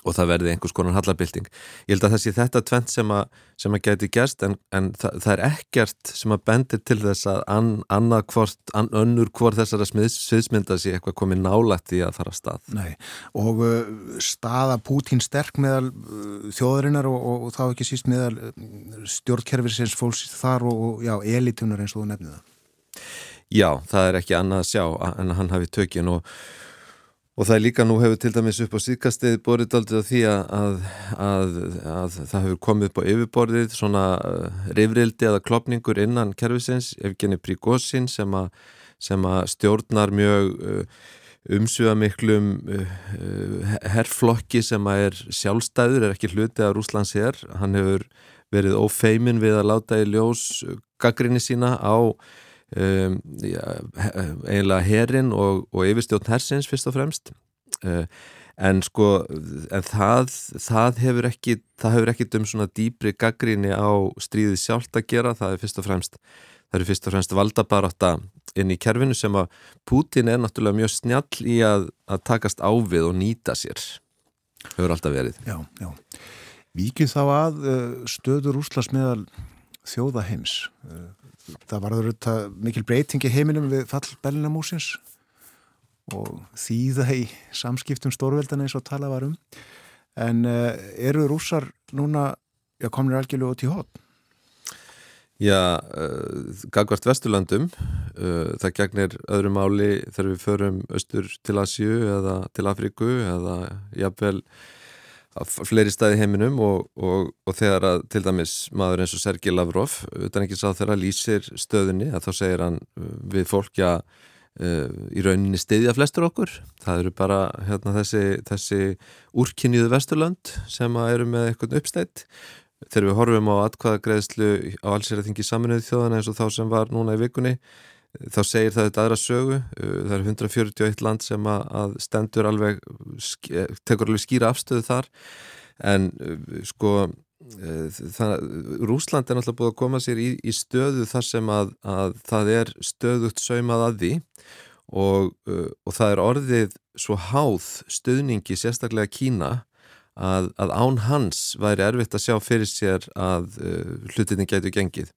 og það verði einhvers konar hallarbylting. Ég held að það sé þetta tvent sem að, sem að geti gerst en, en það, það er ekkert sem að bendir til þess að an, annað hvort, an, önnur hvort þessara sviðsmynda sé eitthvað komið nálægt í að fara að stað. Nei, og uh, staða Pútín sterk meðal uh, þjóðarinnar og, og, og þá ekki síst meðal uh, stjórnkerfisins fólks þar og, og já, elitunar eins og þú nefnið það. Já, það er ekki annað að sjá en að hann hafi tökjun og Og það er líka nú hefur til dæmis upp á síðkastið borðið aldrei á því að, að, að, að það hefur komið upp á yfirborðið svona uh, rifrildi eða klopningur innan kervisins, Evgeni Príkosin sem, sem að stjórnar mjög uh, umsuga miklum uh, herrflokki sem að er sjálfstæður, er ekki hluti af Rúslands herr, hann hefur verið ófeimin við að láta í ljós gaggrinni sína á Um, ja, eiginlega herin og, og yfirstjórn hersins fyrst og fremst. Uh, en sko en það, það hefur ekki það hefur ekki um svona dýbri gaggríni á stríðið sjálft að gera. Það er fyrst og fremst það eru fyrst og fremst valdabarátta inn í kerfinu sem að Putin er náttúrulega mjög snjall í að, að takast á við og nýta sér. Hefur alltaf verið. Já, já. Víkið þá að uh, stöður úslas meðal þjóða heims. Uh, það var þetta mikil breyting í heiminum við fall Bellinamúsins og þýða í samskiptum stórveldana eins og tala var um en uh, eru rússar núna, já komnir algjörlega út í hótt? Já, uh, gagvart Vesturlandum uh, það gegnir öðru máli þegar við förum austur til Asju eða til Afríku eða jafnvel fleiri staði heiminum og, og, og þegar að til dæmis maður eins og Sergei Lavrov utan ekki sá þegar að lýsir stöðunni að þá segir hann uh, við fólkja uh, í rauninni stiðja flestur okkur. Það eru bara hérna, þessi, þessi úrkynniðu vesturland sem eru með eitthvað uppstætt þegar við horfum á atkvaða greiðslu á allsýraþingi saminuði þjóðana eins og þá sem var núna í vikunni þá segir það þetta aðra sögu uh, það er 141 land sem að stendur alveg tekur alveg skýra afstöðu þar. En uh, sko uh, það, Rúsland er náttúrulega búið að koma sér í, í stöðu þar sem að, að það er stöðugt saumað að því og, og það er orðið svo háð stöðningi sérstaklega Kína að, að án hans væri erfitt að sjá fyrir sér að hlutinni getur gengið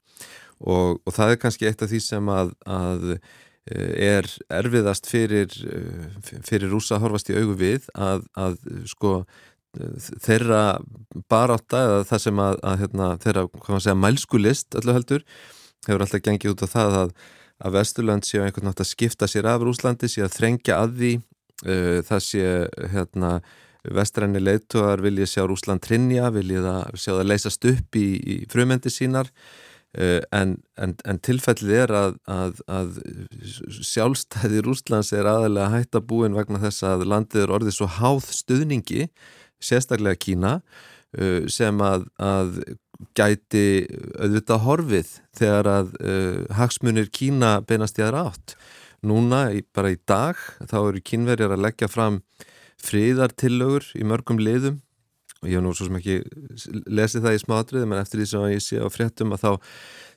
og, og það er kannski eitt af því sem að, að eh, er erfiðast fyrir, eh, fyrir rúsa að horfast í augu við að, að sko þeirra baráta eða það sem að, að hérna, þeirra, hvað maður segja, mælskulist öllu heldur, hefur alltaf gengið út á það að, að Vesturland sé einhvern nátt að skipta sér af Rúslandi, sé að þrengja að því uh, það sé hérna vestræni leituar vilja sjá Rúsland trinja, vilja sjá það leysast upp í, í frumendi sínar en, en, en tilfellið er að, að, að sjálfstæði Rúslands er aðalega hætt að búin vegna þess að landið er orðið svo háð stuðningi, sérstaklega Kína, eh, sem að, að gæti auðvitað horfið þegar að uh, hagsmunir Kína beinast í aðra átt. Núna, bara í dag, þá eru kínverjar að leggja fram fríðartillögur í mörgum liðum ég hef nú svo sem ekki lesið það í smáatrið, menn eftir því sem ég sé á fréttum að þá,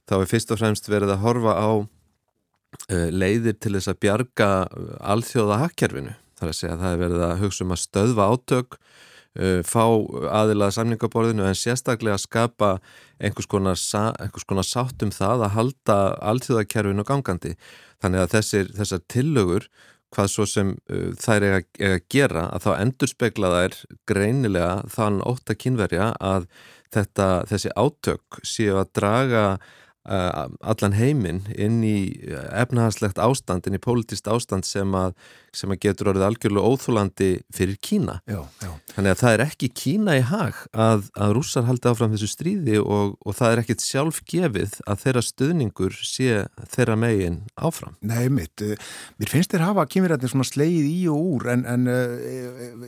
þá er fyrst og fremst verið að horfa á uh, leiðir til þess að bjarga alþjóða hakkerfinu. Það er að segja að það er verið að hugsa um að stöðva átök, uh, fá aðilað samningaborðinu en sérstaklega skapa einhvers konar, einhvers konar sátt um það að halda alþjóðakerfinu gangandi. Þannig að þessir, þessar tillögur hvað svo sem uh, þær er að gera að þá endur spegla þær greinilega þann ótt að kynverja að þetta, þessi átök séu að draga uh, allan heiminn inn í efnahagslegt ástand, inn í politist ástand sem að, sem að getur orðið algjörlega óþúlandi fyrir Kína. Já, já. Þannig að það er ekki Kína í hag að, að rússar haldi áfram þessu stríði og, og það er ekkit sjálf gefið að þeirra stöðningur sé þeirra megin áfram. Nei, mitt. Mér finnst þér hafa kynverjarnir svona sleið í og úr en, en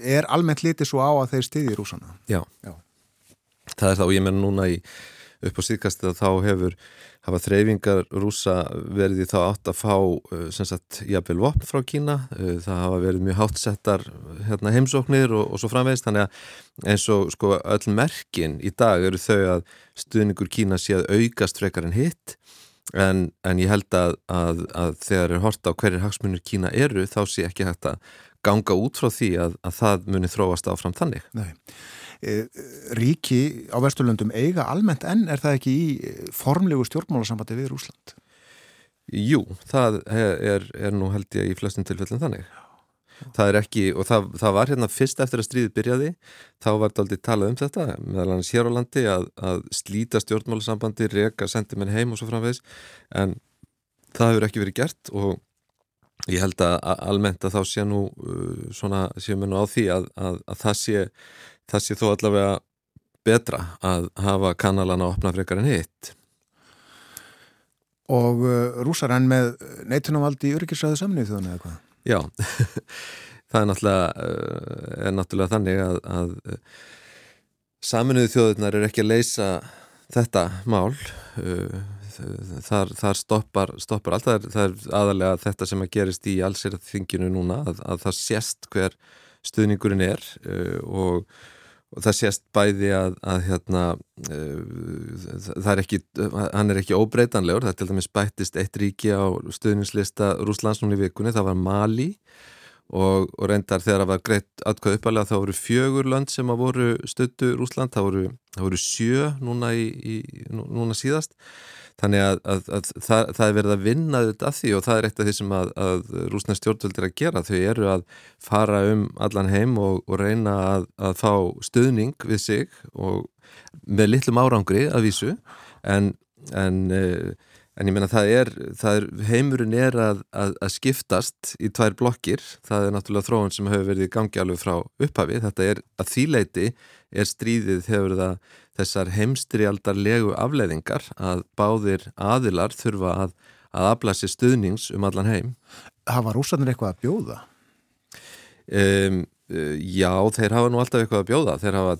er almennt litið svo á að þeir stiði rússana? Já. Já. Það er þá, ég menn núna í upp á síðkastið að þá hefur hafa þreyfingar rúsa verið í þá átt að fá sem sagt jafnvel vopn frá Kína? Það hafa verið mjög hátsettar hérna, heimsóknir og, og svo framvegist þannig að eins og sko öll merkin í dag eru þau að stuðningur Kína sé að aukast frekar en hitt. En, en ég held að, að, að þegar er horta á hverjir hagsmunir Kína eru þá sé ekki hægt að ganga út frá því að, að það muni þróast áfram þannig. Nei ríki á Vesturlöndum eiga almennt enn er það ekki í formlegu stjórnmálasambandi við Rúsland? Jú, það er, er nú held ég í flestum tilfellin þannig. Það er ekki, og það, það var hérna fyrst eftir að stríðið byrjaði, þá var þetta aldrei talað um þetta, meðal annars hér á landi að, að slíta stjórnmálasambandi, reka, sendi menn heim og svo framvegs, en það hefur ekki verið gert og ég held að almennt að þá sé nú uh, svona, séum við nú á því að, að, að það sé það sé þó allavega betra að hafa kanalana að opna frekar en hitt. Og uh, rúsar enn með neitunumvaldi í öryggisræðu samnið þjóðan eða hvað? Já, það er náttúrulega, uh, er náttúrulega þannig að, að uh, saminuðu þjóðurnar er ekki að leysa þetta mál uh, þar, þar stoppar, stoppar allt, það er, það er aðalega þetta sem að gerist í allsýrðinginu núna að, að það sést hver stuðningurinn er uh, og og það sést bæði að, að hérna, uh, er ekki, hann er ekki óbreytanlegur, það er til dæmis bættist eitt ríki á stuðningslista Rúslands núna í vikunni, það var Mali. Og, og reyndar þegar það var greitt atkvæð uppalega þá voru fjögur lönd sem að voru stöttu Rúsland, það voru, það voru sjö núna, í, í, núna síðast Þannig að, að, að það, það er verið að vinna þetta að því og það er eitt af því sem að, að rúsna stjórnvöldir að gera. Þau eru að fara um allan heim og, og reyna að fá stuðning við sig og með litlum árangri að vísu en, en, en ég meina það er, það er heimurinn er að skiptast í tvær blokkir. Það er náttúrulega þróun sem hefur verið í gangi alveg frá upphafi. Þetta er að þýleiti er stríðið hefur það þessar heimstrialdarlegu afleiðingar að báðir aðilar þurfa að, að afla sér stuðnings um allan heim. Hafa rúsarnir eitthvað að bjóða? Um, já, þeir hafa nú alltaf eitthvað að bjóða. Þeir hafa,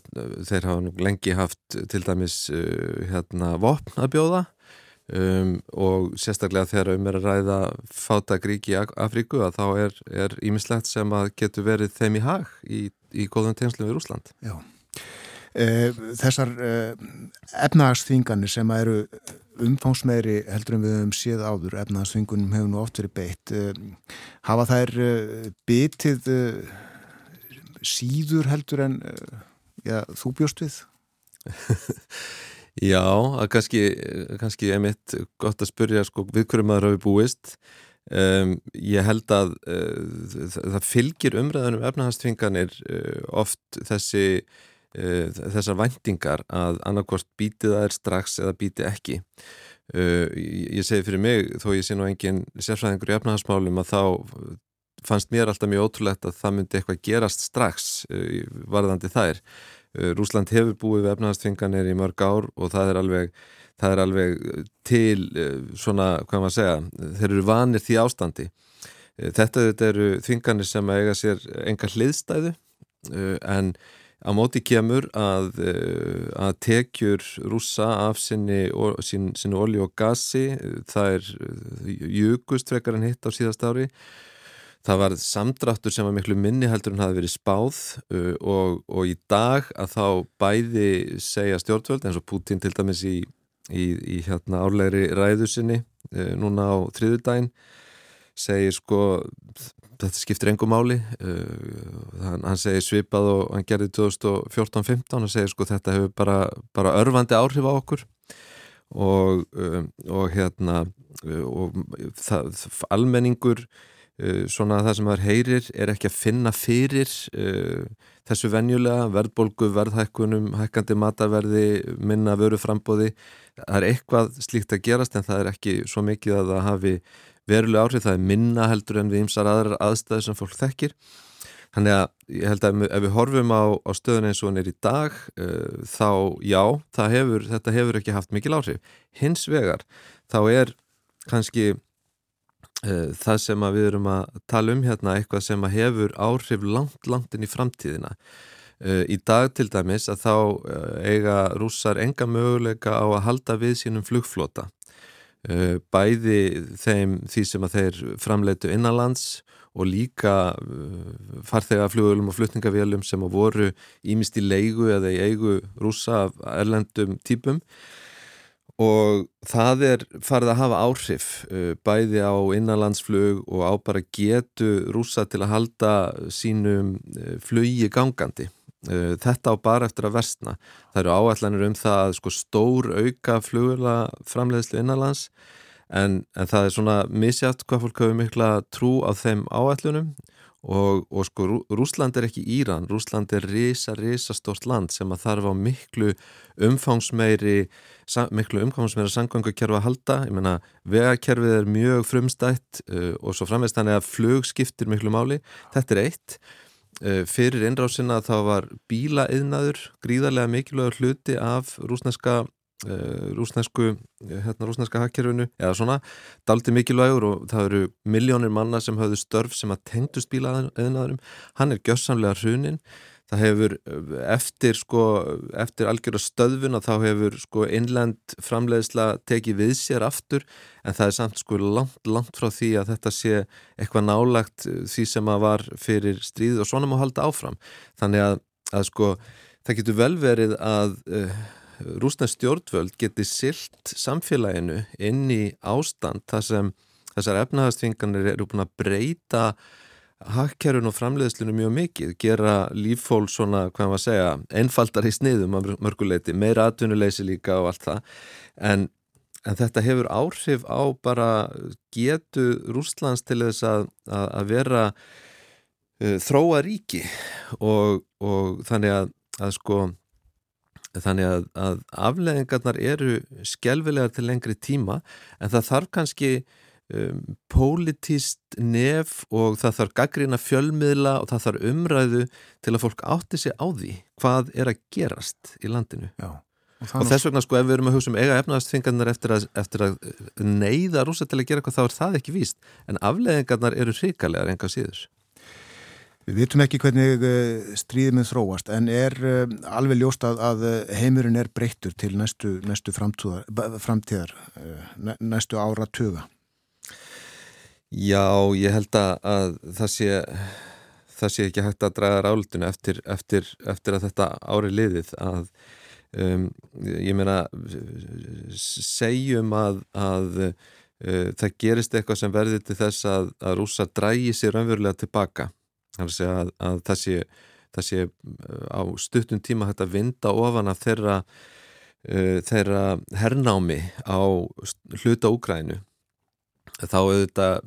þeir hafa nú lengi haft til dæmis uh, hérna, vopn að bjóða um, og sérstaklega þegar um er að ræða fátagrík í Afríku að þá er ímislegt sem að getur verið þeim í hag í, í góðum tengslu við Rúsland. Já. Eh, þessar eh, efnahagsþvinganir sem eru umfangsmeiri heldur en við höfum séð áður efnahagsþvingunum hefur nú oft verið beitt eh, hafa þær bitið síður heldur en já, þú bjóst við? Já, að kannski, kannski er mitt gott að spurja sko, við hverju maður hafi búist. Um, ég held að uh, það fylgir umræðanum efnahagsþvinganir uh, oft þessi uh, þessar væntingar að annarkvort býti það er strax eða býti ekki. Ég segi fyrir mig þó ég sé nú engin sérfræðingur í efnahagsmálum að þá fannst mér alltaf mjög ótrúlegt að það myndi eitthvað gerast strax varðandi þær Rúsland hefur búið við efnahagsþvinganir í mörg ár og það er alveg það er alveg til svona, hvað maður segja, þeir eru vanir því ástandi. Þetta eru þvinganir sem eiga sér enga hliðstæðu en Á móti kemur að, eh, að tekjur rúsa af sinni, sin, sinni olju og gasi, það er eh, júkust frekar en hitt á síðast ári. Það var samdráttur sem var miklu minni heldur en hafi verið spáð uh, og, og í dag að þá bæði segja stjórnvöld eins og Putin til dæmis í, í, í hérna árlegri ræðu sinni uh, núna á þriðudaginn segir sko þetta skiptir engum máli uh, hann, hann segir svipað og hann gerði 2014-15 og segir sko þetta hefur bara, bara örfandi áhrif á okkur. Og, um, og hérna uh, og það, almenningur svona það sem maður heyrir er ekki að finna fyrir uh, þessu venjulega verðbolgu, verðhækkunum hækkandi mataverði, minna vöruframbóði það er eitthvað slíkt að gerast en það er ekki svo mikið að það hafi verulega áhrif, það er minna heldur en við ymsar aðrar aðstæður sem fólk þekkir. Þannig að ég held að ef við horfum á, á stöðun eins og hann er í dag uh, þá já, hefur, þetta hefur ekki haft mikil áhrif. Hins vegar þá er kannski það sem við erum að tala um hérna eitthvað sem hefur áhrif langt, langt inn í framtíðina. Uh, í dag til dæmis að þá eiga rússar enga möguleika á að halda við sínum flugflota. Bæði þeim því sem að þeir framleitu innanlands og líka farþegaflugulum og flutningavélum sem að voru ímist í leigu eða í eigu rúsa af erlendum típum og það er farið að hafa áhrif uh, bæði á innanlandsflug og á bara getu rúsa til að halda sínum uh, flugi gangandi. Þetta á bara eftir að versna. Það eru áallanir um það að sko stór auka flugula framleiðslu innanlands en, en það er svona misjátt hvað fólk hefur mikla trú á þeim áætlunum og, og sko Rúsland er ekki Íran, Rúsland er risa, risa stort land sem að þarf á miklu umfangsmeiri miklu umfangsmeiri sangvangukerfi að halda, ég menna vegakerfið er mjög frumstætt uh, og svo framveist þannig að flug skiptir miklu máli, þetta er eitt. Uh, fyrir innrásina þá var bílaeðnaður gríðarlega mikilvægur hluti af rúsneska rúsnesku, hérna rúsneska hakkerfinu eða svona, daldi mikilvægur og það eru miljónir manna sem hafðu störf sem að tengdust bílaðinaðurum hann er gjössamlega hrunin. Það hefur eftir sko eftir algjörða stöðfun að þá hefur sko innlend framleiðsla tekið við sér aftur en það er samt sko langt, langt frá því að þetta sé eitthvað nálagt því sem að var fyrir stríð og svona má halda áfram. Þannig að, að sko það getur vel verið að uh, rúsnæst stjórnvöld geti silt samfélaginu inn í ástand þar sem þessar efnahastfinganir eru búin að breyta hakkerun og framleiðslinu mjög mikið, gera líffól svona, hvað maður segja, einfaldar í sniðum af mörguleiti, meira atvinnuleysi líka og allt það, en, en þetta hefur áhrif á bara getu Rúslands til þess að, að, að vera uh, þróa ríki og, og þannig að, að sko Þannig að, að afleðingarnar eru skjálfilegar til lengri tíma en það þarf kannski um, pólitíst nef og það þarf gaggrina fjölmiðla og það þarf umræðu til að fólk átti sig á því hvað er að gerast í landinu. Já. Og, og þess vegna sko ef við erum að hugsa um eiga efnaðastfingarnar eftir, eftir að neyða rúsa til að gera eitthvað þá er það ekki víst en afleðingarnar eru hrikalegar enga síður. Við vitum ekki hvernig eh, stríðið með þróast en er eh, alveg ljóst að, að heimurinn er breyttur til næstu, næstu framtíðar, eh, næstu ára tuga. Já, ég held að, að það, sé, það sé ekki hægt að draga ráldunum eftir, eftir, eftir að þetta ári liðið að um, ég meina segjum að, að uh, það gerist eitthvað sem verður til þess að rúsa drægi sér önverulega tilbaka þannig að, að það sé, það sé uh, á stuttum tíma hægt að vinda ofan af þeirra, uh, þeirra hernámi á hluta Úgrænu þá auðvitað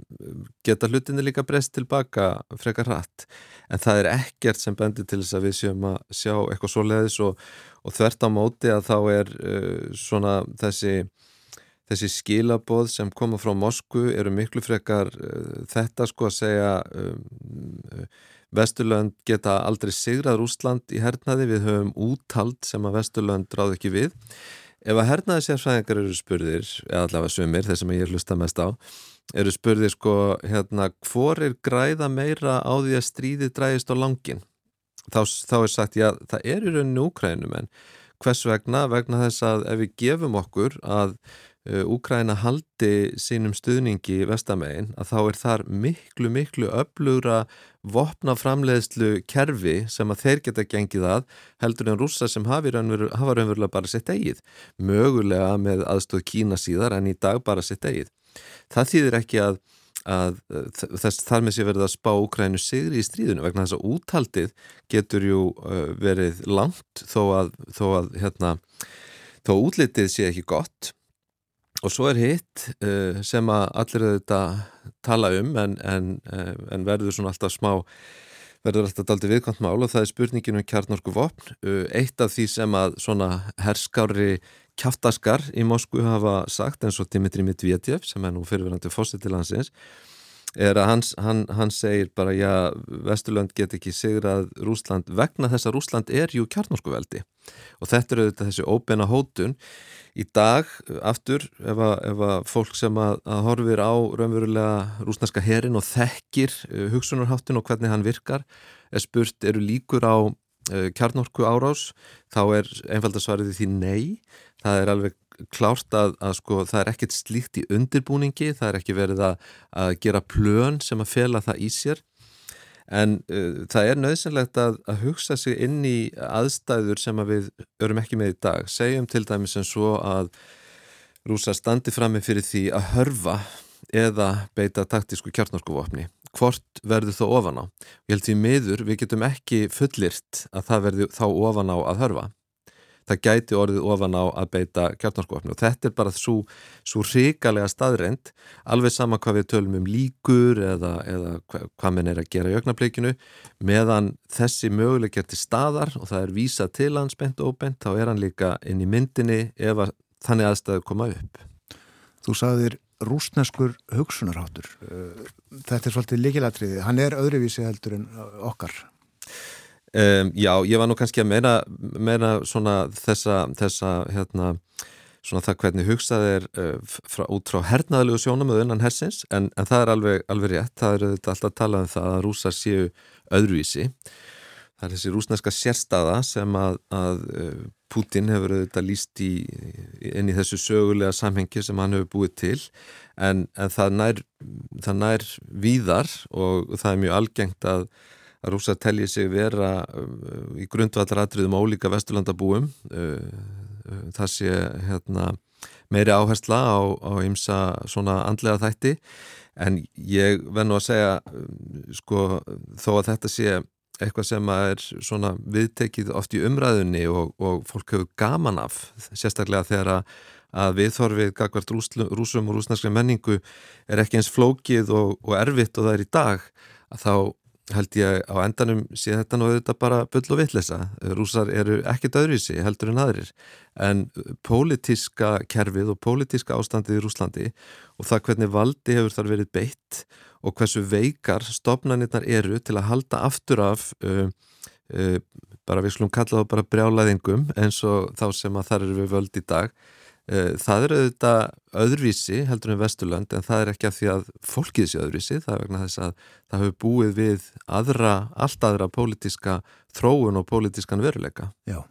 geta hlutinni líka breyst tilbaka frekar hratt. En það er ekkert sem bendir til þess að við séum að sjá eitthvað svo leiðis og, og þvert á móti að þá er uh, svona þessi þessi skilaboð sem koma frá Mosku eru miklu frekar uh, þetta sko að segja um, uh, Vesturlönd geta aldrei sigrað Rúsland í hernaði við höfum úttald sem að Vesturlönd ráð ekki við. Ef að hernaði sérfræðingar eru spurðir eða allavega sumir, þeir sem ég hlusta mest á eru spurðir sko hérna, hvor er græða meira á því að stríði dræðist á langin þá, þá er sagt, já, það er í rauninu úkrænum en hvers vegna? Vegna þess að ef við gefum okkur að Úkræna haldi sínum stuðningi vestamegin að þá er þar miklu, miklu öflugra vopnaframleðslu kerfi sem að þeir geta gengið að heldur en rúsa sem hafa raunverulega bara sitt eigið. Mögulega með aðstóð Kína síðar en í dag bara sitt eigið. Það þýðir ekki að, að þess þar með sé verið að spá Úkrænu sigri í stríðinu vegna þess að úthaldið getur jú verið langt þó að, þó að hérna, þó útlitið sé ekki gott Og svo er hitt uh, sem að allir auðvitað tala um en, en, uh, en verður svona alltaf smá, verður alltaf aldrei viðkvæmt mál og það er spurningin um kjarnorku vopn. Uh, eitt af því sem að svona herskári kjáftaskar í Moskvu hafa sagt eins og Dimitri Medvedev sem er nú fyrirverandi fósitt til hansins er að hans, hann, hann segir bara já, Vesturlönd get ekki sigrað Rúsland vegna þess að Rúsland er jú kjarnorkuveldi. Og þetta er auðvitað þessi óbeina hótun. Í dag aftur ef að, ef að fólk sem að, að horfir á raunverulega rúsnarska herin og þekkir uh, hugsunarháttin og hvernig hann virkar er spurt eru líkur á uh, kjarnorku árás þá er einfaldarsvarið því nei. Það er alveg klárt að, að sko það er ekkert slíkt í undirbúningi, það er ekki verið að, að gera plön sem að fela það í sér en uh, það er nöðsynlegt að, að hugsa sig inn í aðstæður sem að við örum ekki með í dag. Segjum til dæmis en svo að rúsa standi fram með fyrir því að hörfa eða beita taktísku kjarnorkuvopni. Hvort verður þó ofan á? Ég held því miður við getum ekki fullirt að það verður þá ofan á að hörfa það gæti orðið ofan á að beita kjartnarskofni og þetta er bara svo, ríkalega staðrend alveg sama hvað við tölum um líkur eða, eða hvað menn er að gera í ögnableikinu meðan þessi möguleg gerti staðar og það er vísa til hans bent og bent þá er hann líka inn í myndinni ef að þannig aðstæðu koma upp. Þú sagðir rúsneskur hugsunarháttur. Þetta er svolítið líkilatriði hann er öðruvísi heldur en okkar Um, já, ég var nú kannski að meina, meina svona þessa, þessa hérna, svona það hvernig hugsað er uh, frá, út frá hernaðalegu sjónum og unnan hersins, en, en það er alveg, alveg rétt, það er alltaf að tala um það að rúsar séu öðruvísi. Það er þessi rúsneska sérstaða sem að, að uh, Putin hefur auðvitað líst í inn í þessu sögulega samhengi sem hann hefur búið til. En, en það nær nær víðar og það er mjög algengt að að rúsa telji sig vera uh, í grundvallaratriðum ólíka vesturlandabúum. Uh, uh, það sé hérna, meiri áhersla á, ymsa svona andlega þætti. En ég verð nú að segja sko þó að þetta sé eitthvað sem er svona viðtekið oft í umræðunni og, og fólk hefur gaman af sérstaklega þegar að að viðþorfið gagvart rúsum og rúsnarskri menningu er ekki eins flókið og, og erfitt og það er í dag að þá held ég á endanum sé þetta nú auðvitað bara bull og vittlesa. Rúsar eru ekkit öðruvísi heldur en aðrir en pólitíska kerfið og pólitíska ástandið í Rúslandi og það hvernig valdi hefur þar verið beitt og hversu veikar stopnarnirnar eru til að halda aftur af uh, uh, bara við slum kalla það bara brjálaðingum eins og þá sem að þar eru við völd í dag það er auðvitað öðruvísi heldur en Vesturland en það er ekki að því að fólkið sé öðruvísi, það er vegna þess að það hefur búið við aðra, allt aðra pólitíska þróun og pólitískan veruleika. Já.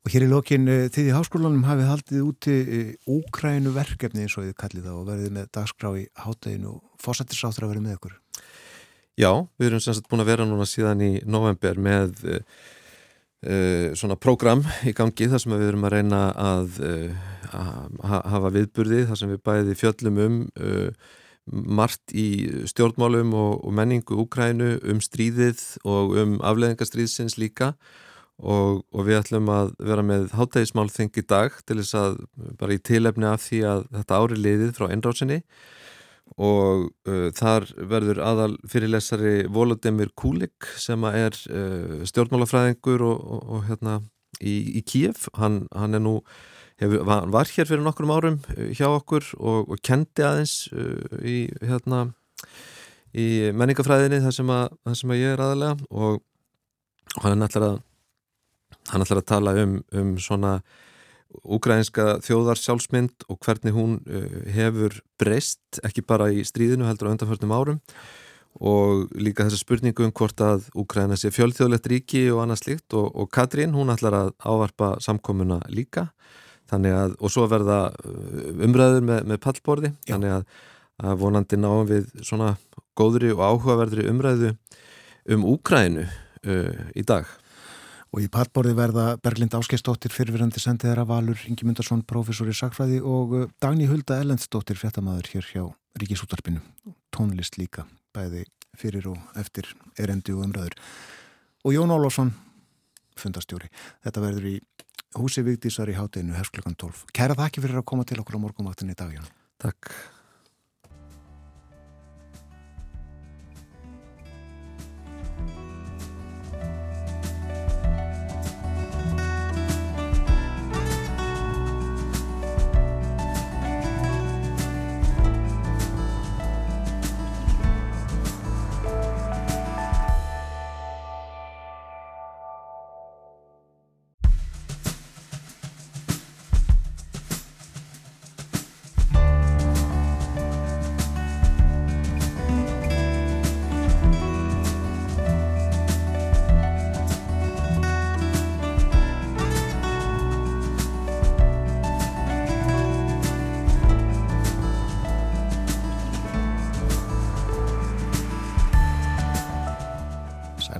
Og hér í lokin eh, þið í háskólanum hafið haldið úti úkrænu eh, verkefni eins og þið kallið það og verðið með dagskrá í hátteginu og fósættisáttur að vera með ykkur. Já, við erum semst búin að vera núna síðan í november með Uh, svona prógram í gangi þar sem við erum að reyna að, uh, að hafa viðburði þar sem við bæði fjöllum um uh, margt í stjórnmálum og, og menningu Úkrænu um stríðið og um afleðingastríðsins líka. Og, og við ætlum að vera með hátægismálþing í dag til þess að bara í tilefni af því að þetta ári liðið frá einrásinni og uh, þar verður aðal fyrirlesari Volodymyr Kulik sem er uh, stjórnmálafræðingur og, og, og hérna í, í Kíf, hann, hann er nú hefur, var hér fyrir nokkrum árum uh, hjá okkur og, og kendi aðeins uh, í hérna í menningafræðinni þar sem, að, þar sem að ég er aðalega og hann er náttúrulega hann er náttúrulega að tala um, um svona Úgrænska þjóðar sjálfsmynd og hvernig hún uh, hefur breyst, ekki bara í stríðinu heldur á undanförnum árum. Og líka þessa spurningu um hvort að Úgræna sé fjöldþjóðlegt ríki og annað slikt og, og Katrín hún ætlar að ávarpa samkomuna líka. Þannig að, og svo verða uh, umræður með, með pallborði. Já. þannig að, að vonandi náum við svona góðri og áhugaverðri umræðu um Úkrænu uh, í dag Og í pallborði verða Berglind Áskeistóttir fyrirverandi sendiðara Valur Ingi Mundarsson, professor í sakfræði og uh, Dagný Hulda Ellendsdóttir, fréttamaður hér hjá Ríkisútarpinu. Tónlist líka, bæði fyrir og eftir erendi og umræður. Og Jón Ólafsson, fundastjóri. Þetta verður í húsi Vigdísar í hátinu hefst klukkan 12. Kæra þakki fyrir að koma til okkur á morgunvaktinni í dag, Jón. Takk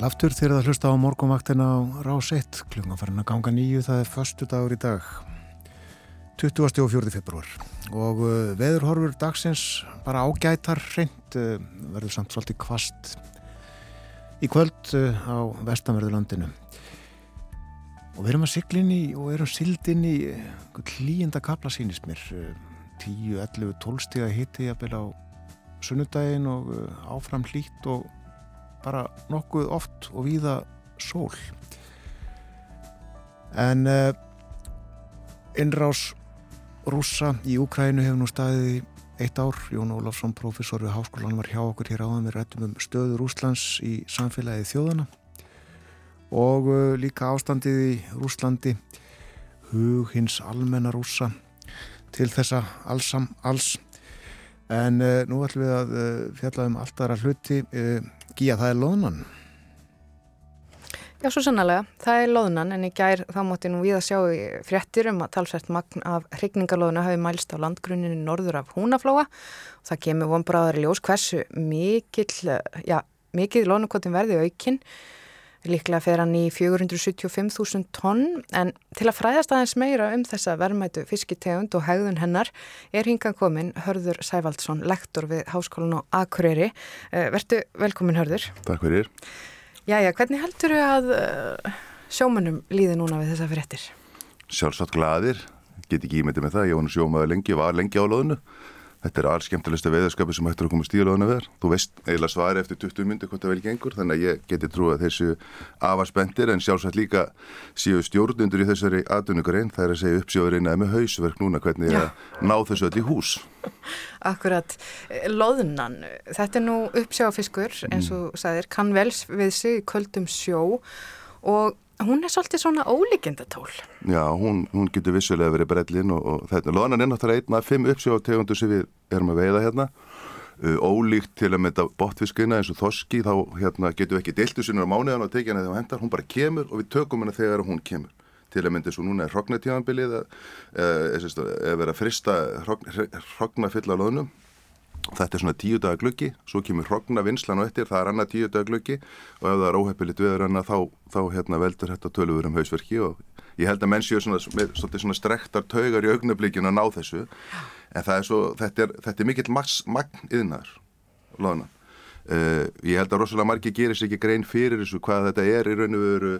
Sæl aftur þegar það hlusta á morgunvaktina á rás 1 klukkan farin að ganga nýju, það er förstu dagur í dag 20. og 4. februar og uh, veðurhorfur dagsins bara ágætar reynd uh, verður samt svolítið kvast í kvöld uh, á vestanverðurlandinu og við erum að sigla inn í og erum sild inn í klíenda kapla sínist mér uh, 10, 11, 12 stiga hitti jafnvel á sunnudaginn og áfram hlýtt og bara nokkuð oft og víða sól. En uh, innrás rússa í Úkrænu hefur nú staðið eitt ár. Jón Ólafsson, professor við háskólan var hjá okkur hér áðan. Við rættum um stöðu Rúslands í samfélagi þjóðana og uh, líka ástandið í Rúslandi hug hins almenna rússa til þessa allsam alls. En uh, nú ætlum við að fjalla um allt aðra hluti Gíja, það er loðnan. Já, svo sannlega. Það er loðnan en í gær þá mátti nú við að sjá fréttir um að talsvert magn af hrygningalóðuna hafi mælst á landgruninu norður af húnaflóa það kemur vonbráðar í ljós hversu mikill, já, mikið loðnukotin verði aukinn. Líklega fer hann í 475.000 tonn en til að fræðast aðeins meira um þessa verðmætu fiskitegund og hegðun hennar er hingan komin Hörður Sævaldsson, lektor við Háskólan á Akureyri. Vertu velkomin Hörður. Takk fyrir. Jæja, hvernig heldur þau að uh, sjómanum líði núna við þessa fréttir? Sjálfsagt gladir, get ekki ímyndið með það, ég var sjómaður lengi, var lengi á loðinu. Þetta er alls skemmtilegsta veðurskapi sem hættur að koma stíla loðinu verð. Þú veist eiginlega svari eftir 20 myndi hvort það vel gengur, þannig að ég geti trú að þessu afarspendir en sjálfsagt líka séu stjórnundur í þessari atvinnugrein, það er að segja uppsjóðurinn eða með hausverk núna hvernig Já. að ná þessu öll í hús. Akkurat, loðnan, þetta er nú uppsjáfiskur eins og sagðir, kann vel við sig í köldum sjó og hún er svolítið svona ólíkindatól. Já, hún, hún getur vissulega verið brellin og, og þetta, loðanan er náttúrulega einn af fimm uppsjóðtegundur sem við erum að veiða hérna. Uh, ólíkt til að mynda botfiskina eins og þoski þá hérna, getum við ekki deiltu sinna á mánuðan og tekið hana þegar hún hendar, hún bara kemur og við tökum hana þegar hún kemur til að mynda svo núna er hrognartíðanbilið eða verið að frista hrogna fylla loðnum þetta er svona tíu daga gluggi svo kemur hrogna vinslan og eftir það er annað tíu daga gluggi og ef það er óheppilit viður annað þá, þá hérna, veldur þetta tölur um hausverki og ég held að menn séu svona, svona, strektar taugar í augnablíkinu að ná þessu. En er svo, þetta, er, þetta er mikill magn yðnar uh, ég held að rosalega margi gerir sér ekki grein fyrir þessu hvað þetta er í raun og veru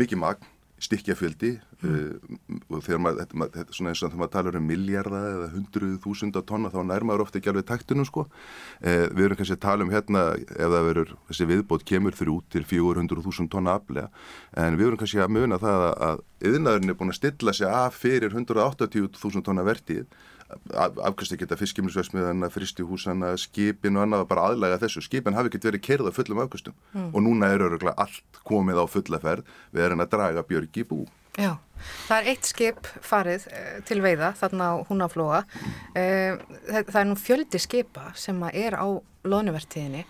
mikið magn stikkjafjöldi mm. uh, og þegar maður, þetta, maður, þetta er svona eins og þegar maður talar um miljarda eða hundruð þúsunda tonna þá nærmaður ofta ekki alveg taktunum sko. Uh, við erum kannski að tala um hérna ef það verður, þessi viðbót kemur þrjú til 400.000 tonna aflega en við erum kannski að muna það að, yðnaðurinn er búin að stilla sig af fyrir 180.000 tonna vertið af, afkvæmst ekki þetta fiskimilsvegsmiðana, fristihúsana, skipin og annað bara aðlæga þessu. Skipin hafi ekkert verið kerða fullum afkvæmstum mm. og núna er öruglega allt komið á fullaferð við erum að draga björgi bú. Já, það er eitt skip farið uh, til veiða þarna á húnaflóa. Uh, það, það er nú fjöldi skipa sem er á loðnuvertíðinni.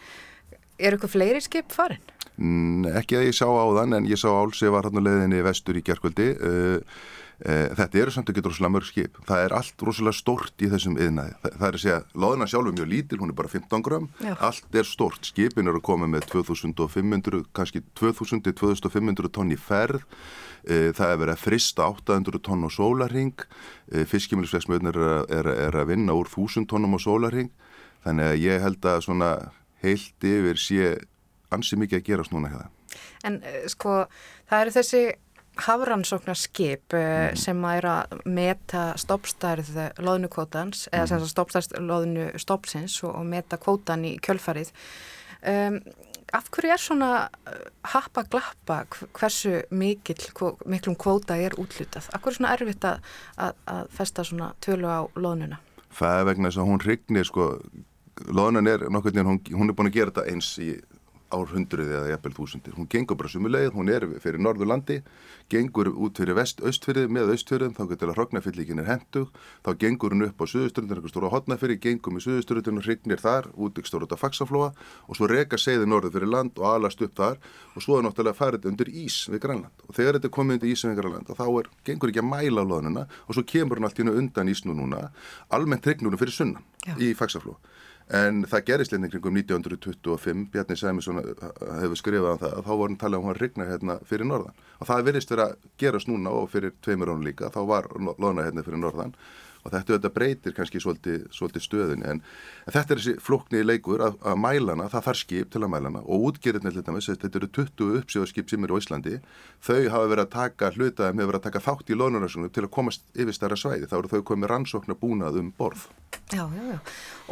Er ykkur fleiri skip farin? Mm, ekki að ég sá á þann en ég sá álsi var hann á leiðinni vestur í gerkvöldi uh, uh, þetta eru samt ekki rosalega mörg skip. Það er allt rosalega stort í þessum yðnaði Þa, það er að segja, loðina sjálf er mjög lítil hún er bara 15 gram, Já. allt er stort skipin eru að koma með 2500 kannski 2000-2500 tonn í ferð. Uh, það er verið að frista 800 tonn á sólarring uh, fiskimilsvegsmjöðnir er, að- er, að- er að vinna úr 1000 tonnum á sólarring þannig að ég held að svona heilt yfir sé ansi mikið að gerast núna hérna. En eh, sko, það eru þessi hafrannsóknarskip mm. sem að er að meta stoppstærð loðnukvótans, eða sem að stoppstærð loðnu stoppsins og, og meta kvótan í kjölfarið. Um, af hverju er svona eh, happa glappa hv- hversu mikil, miklum kvóta er útlutað? Af hverju er svona erfitt að, að, að festa svona tölu á loðnuna? Það er vegna þess að hún hrygnir sko, loðunan er nokkur hún, hún er búin að gera þetta eins í árhundruði eða jafnvel þúsundir. Hún gengur bara sumulegið, hún er fyrir Norðurlandi, gengur út fyrir vest-austfyrði með austfyrðum, þá getur að hrognafyllíkin er hendug, þá gengur hún upp á suðuströndin, einhver stóra hotnafyrði, gengur með suðuströndin og hrygnir þar, út ykkur stóra út af faxaflóa og svo reka segði norður fyrir land og alast upp þar og svo er náttúrulega farið undir ís við Grænland og þegar þetta er komið undir ís við Grænland þá er, gengur ekki að mæla loðnuna og svo kemur hún allt í undan ísnu núna, almennt hrygnur hún fyrir sunnan Já. í faxaflóa. En það gerist leinni kringum 1925, Bjarni Sæmisson hefur skrifað um það, að þá var hann talað um hann rigna hérna fyrir norðan. Og það virðist vera að gerast núna og fyrir tveimur ánum líka, þá var loðna hérna fyrir norðan. Og þetta, þetta breytir kannski svolítið, svolítið stöðunni. En, en þetta er þessi flókni leikur að, að mælana, það þarf skip til að mælana og dæmis, þetta eru 20 uppsjóðskip sem eru á Íslandi, þau hafa verið að taka hlutaðum, hefur verið að taka þátt í loðnarnarsóknum til að komast yfir stærra svæði. Þá eru þau komið rannsóknar búnað um borð. Já, já, já.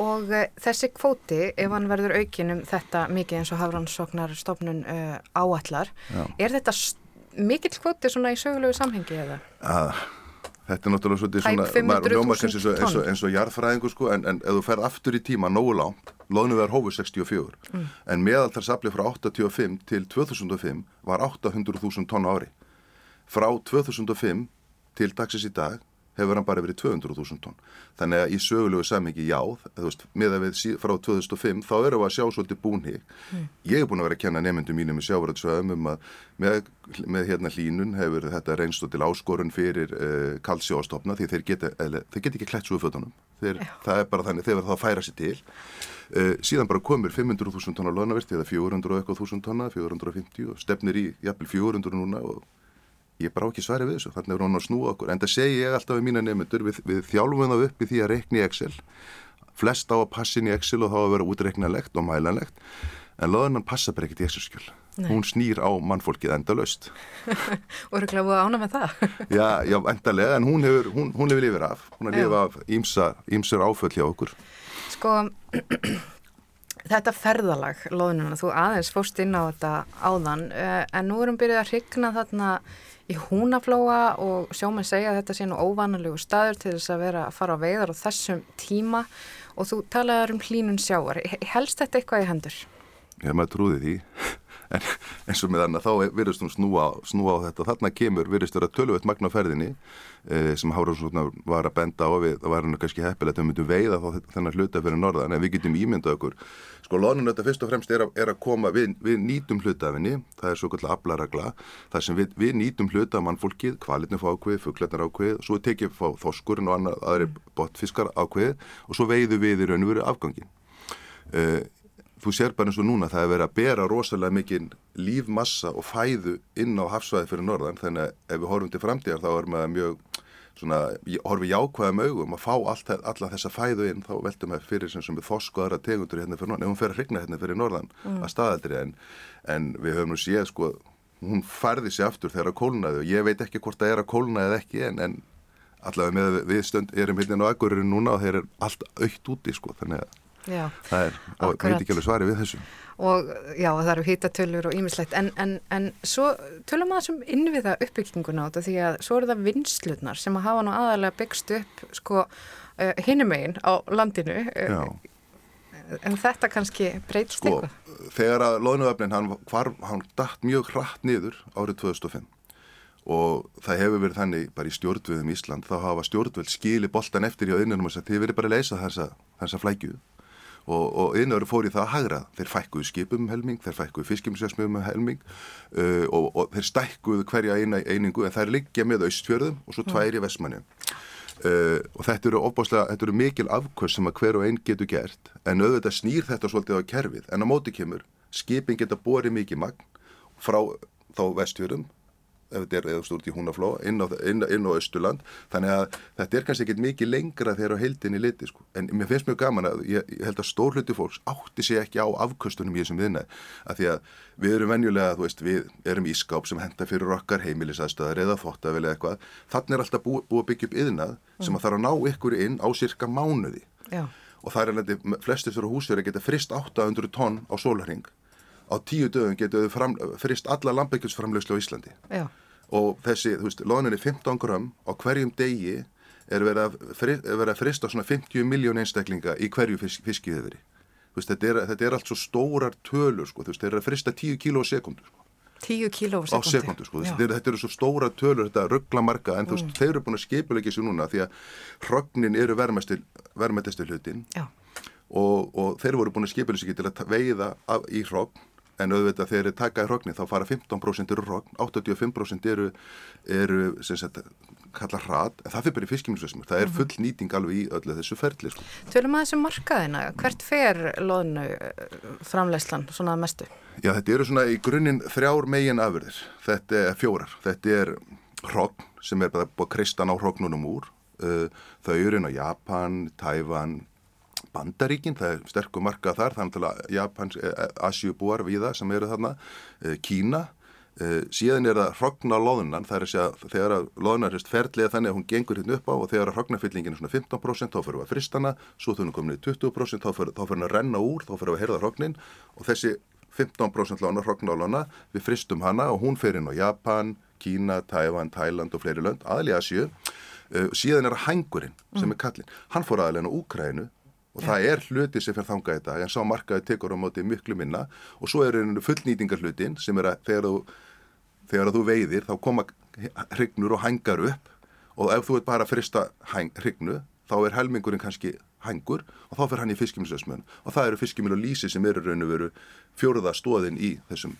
Og uh, þessi kvóti, ef hann verður aukin um þetta mikið eins og hafrannsóknar stofnun uh, áallar, Já. er þetta mikill kvóti svona í sögulegu samhengi eða? að þetta er náttúrulega svolítið svona 500.000 maður ljómar kannski eins og, eins, og, tonn. eins og jarðfræðingur sko en, en ef þú ferð aftur í tíma nógu langt loðinu verður hófu 64 Mm. en meðaltarsafli frá 85 til 2005 var 800.000 tonn á ári frá 2005 til dagsins í dag hefur hann bara verið 200.000 tonn. Þannig að í sögulegu samhengi já þú veist, með að við frá 2005 þá erum við að sjá svolítið búnhig ég er búin að vera að kenna nefndum mínum í sjávaröldsöðum um að með, með hérna hlínun hefur þetta reynst og til áskorun fyrir uh, kalsjóastofna því þeir geta, eða, þeir geta ekki klætt svo fötunum. Þeir, það er bara þannig, þeir verða það að færa sér til. Uh, síðan bara komur 500.000 tonna loðnaverti eða 400 og eitthvað þúsund tonna 450 og stefnir í jafnvel 400 núna og ég bara á ekki svari við þessu, þannig er hún að snúa okkur. En það segi ég alltaf við mína nefndur við, við þjálfum það upp í því að reikna í Excel. Flest á að passa inn í Excel og þá að vera útreiknalegt og mælanlegt. En loðunan passa bara ekkert í Excel-skjöl hún snýr á mannfólkið endalaust. Og eru glæðið ána með það? já, já, endalega, en hún hefur, hún, hún hefur lifið af. Hún hefur lifið af ímsa, ímsur áföll hjá okkur. Sko, þetta ferðalag, loðnuna, þú aðeins fóst inn á þetta áðan, uh, en nú erum byrjuð að hrigna þarna í húnaflóa og sjómenn segja að þetta sé nú óvanalegu staður til þess að vera að fara á veiðar á þessum tíma og þú talaðar um hlínun sjáar. Helst þetta eitthvað í hendur? Já, maður trúði því en eins og með annað þá virðist hún snúa, snúa á þetta þarna kemur virðist vera tölvöld magna á ferðinni eh, sem Hárásson var að benda á við það var hann kannski heppilegt að við myndum veiða þá þennan hluta fyrir norðan en við getum ímyndað okkur sko loðnun þetta fyrst og fremst er að, er að koma við, við nýtum hlutafinni það er svo kallar aflaragla þar sem við, við nýtum hluta mannfólkið kvalitni fá ákveð, fugglarnar ákveð svo tekið fá þorskurinn og annar, aðri botfiskar ákveð og svo veiðu við í raun og veru afgangin uh, þú sér bara eins og núna það er verið að bera rosalega mikinn lífmassa og fæðu inn á hafsvæði fyrir norðan þannig að ef við horfum til framtíðar þá er maður mjög svona, horfum jákvæðum augum að fá allt, alla þessa fæðu inn þá veltum við fyrir sem við þosku aðra tegundur hérna fyrir norðan, ef hún fer að hrigna hérna fyrir norðan að staðaldri en, en við höfum nú séð sko, hún færði sér aftur þegar að kólnaði og ég veit ekki hvort það er að kólna eða ekki en, en allavega með við stönd, erum hérna á Akureyri núna og þeir eru allt aukt úti sko, þannig að Já. það er, og veit ekki alveg svari við þessu Og já, það eru hýtatölur og ýmislegt, en, en, en svo tölum maður sem innviða uppbygginguna á þetta því að svo eru það vinslutnar sem að hafa nú aðalega byggst upp sko uh, hinumegin á landinu, Já, uh, en þetta kannski breytst sko, eitthvað. þegar að loðnuöfnin hann, hann datt mjög hratt niður árið 2005 og það hefur verið þannig bara í stjórnvöðum Ísland þá hafa stjórnvöld skili boltan eftir hjá innanum og þess að þið verið bara að leysa þessa, þessa flækju og, og innöður fór í það að hagra. Þeir fækkuðu skipum um helming, þeir fækkuðu fiskimsjösmum um helming uh, og, og þeir stækkuðu hverja eina einingu en þær liggja með austfjörðum og svo tvær í vestmanni uh, og þetta eru þetta eru mikil afkvöst sem að hver og einn getur gert en auðvitað snýr þetta svolítið á kerfið. En á móti kemur, skipin geta borið mikið magn frá þá vestfjörðum ef þetta er eða stúrt í húnafló inn á, inn, inn á Östurland þannig að þetta er kannski ekkit mikið lengra þegar á heildinni liti sko. en mér finnst mjög gaman að ég, ég held að stór hluti fólks átti sig ekki á afkvöstunum í þessum viðnæð af því að við erum venjulega, þú veist, við erum í skáp sem henda fyrir okkar heimilisaðstöðar eða þóttafil eða eitthvað, þannig er alltaf búið búi að byggja upp yðnað sem að þarf að ná ykkur inn á cirka mánuði. Já. og það er alveg flestir fyrir húsverði geta frist 800 tonn á sólarring á tíu dögum getur þau frist alla lambekjusframlegslu á Íslandi. Já. og þessi, þú veist, loðin er 15 gram á hverjum degi er verið að, er frista svona 50 miljón einstaklinga í hverju fisk, fiskiðveri veist, þetta, er, þetta er allt svo stórar tölur sko, þeir eru að frista 10 kíló á sekundu sko, Tíu kíló á sekundu sko, þetta, er, þetta eru svo stóra tölur, þetta ruggla marga en þú veist, þeir eru búin að skipulegja sér núna því að hrognin eru verðmættistu hlutin Já. og, og þeir voru búin að skipulegja sér til að veiða af, í hrogn en auðvitað þegar þeir taka í hrogni þá fara 15% eru hrogn, 85% eru, eru sem sagt, kalla hrat, en það fyrir bara í fiskimilsveismur, það er full nýting alveg í öllu þessu ferli sko. Tölum að þessu markaðina, hvert fer loðnu eh, framleyslan svona mestu? Já, þetta eru svona í grunninn þrjár megin afurðir. Þetta er fjórar. Þetta er hrogn sem er bara búið kristan á hrognunum úr. Uh, þau eru inn á Japan, Tævan, Bandaríkin, það er sterkur markað þar, er náttúrulega Japans, eh, Asjubúar viða sem eru þarna, uh, Kína, síðan er það hrogna loðunan, það er að segja þegar að loðunan er ferðlega þannig að hún gengur hérna upp á og þegar að hrognafyllingin er svona 15% þá fyrir við að fristana, svo hún komin í 20% þá fyrir, þá fyrir hann að renna úr, þá fyrir við að herða hrognin og þessi 15% lána, hrogna lána, við fristum hana og hún fer inn á Japan, Kína, Tævan, Tæland og fleiri lönd, aðli Asju síðan er það hængurinn sem er kallinn, hann fór aðlega á Úkrænu og það er hluti sem fyrir þangað þetta en sá markaði tekur á móti miklu minna. Og svo er einu fullnýtingar hlutin sem er að þegar þú, þegar þú veiðir þá koma hrygnur og hængar upp. Og ef þú ert bara að frista hrygnu þá er helmingurinn kannski hængur og þá fyrir hann í fiskimilisösmön og það eru fiskimil og lísi sem eru raun og veru fjóruða stóðin í þessum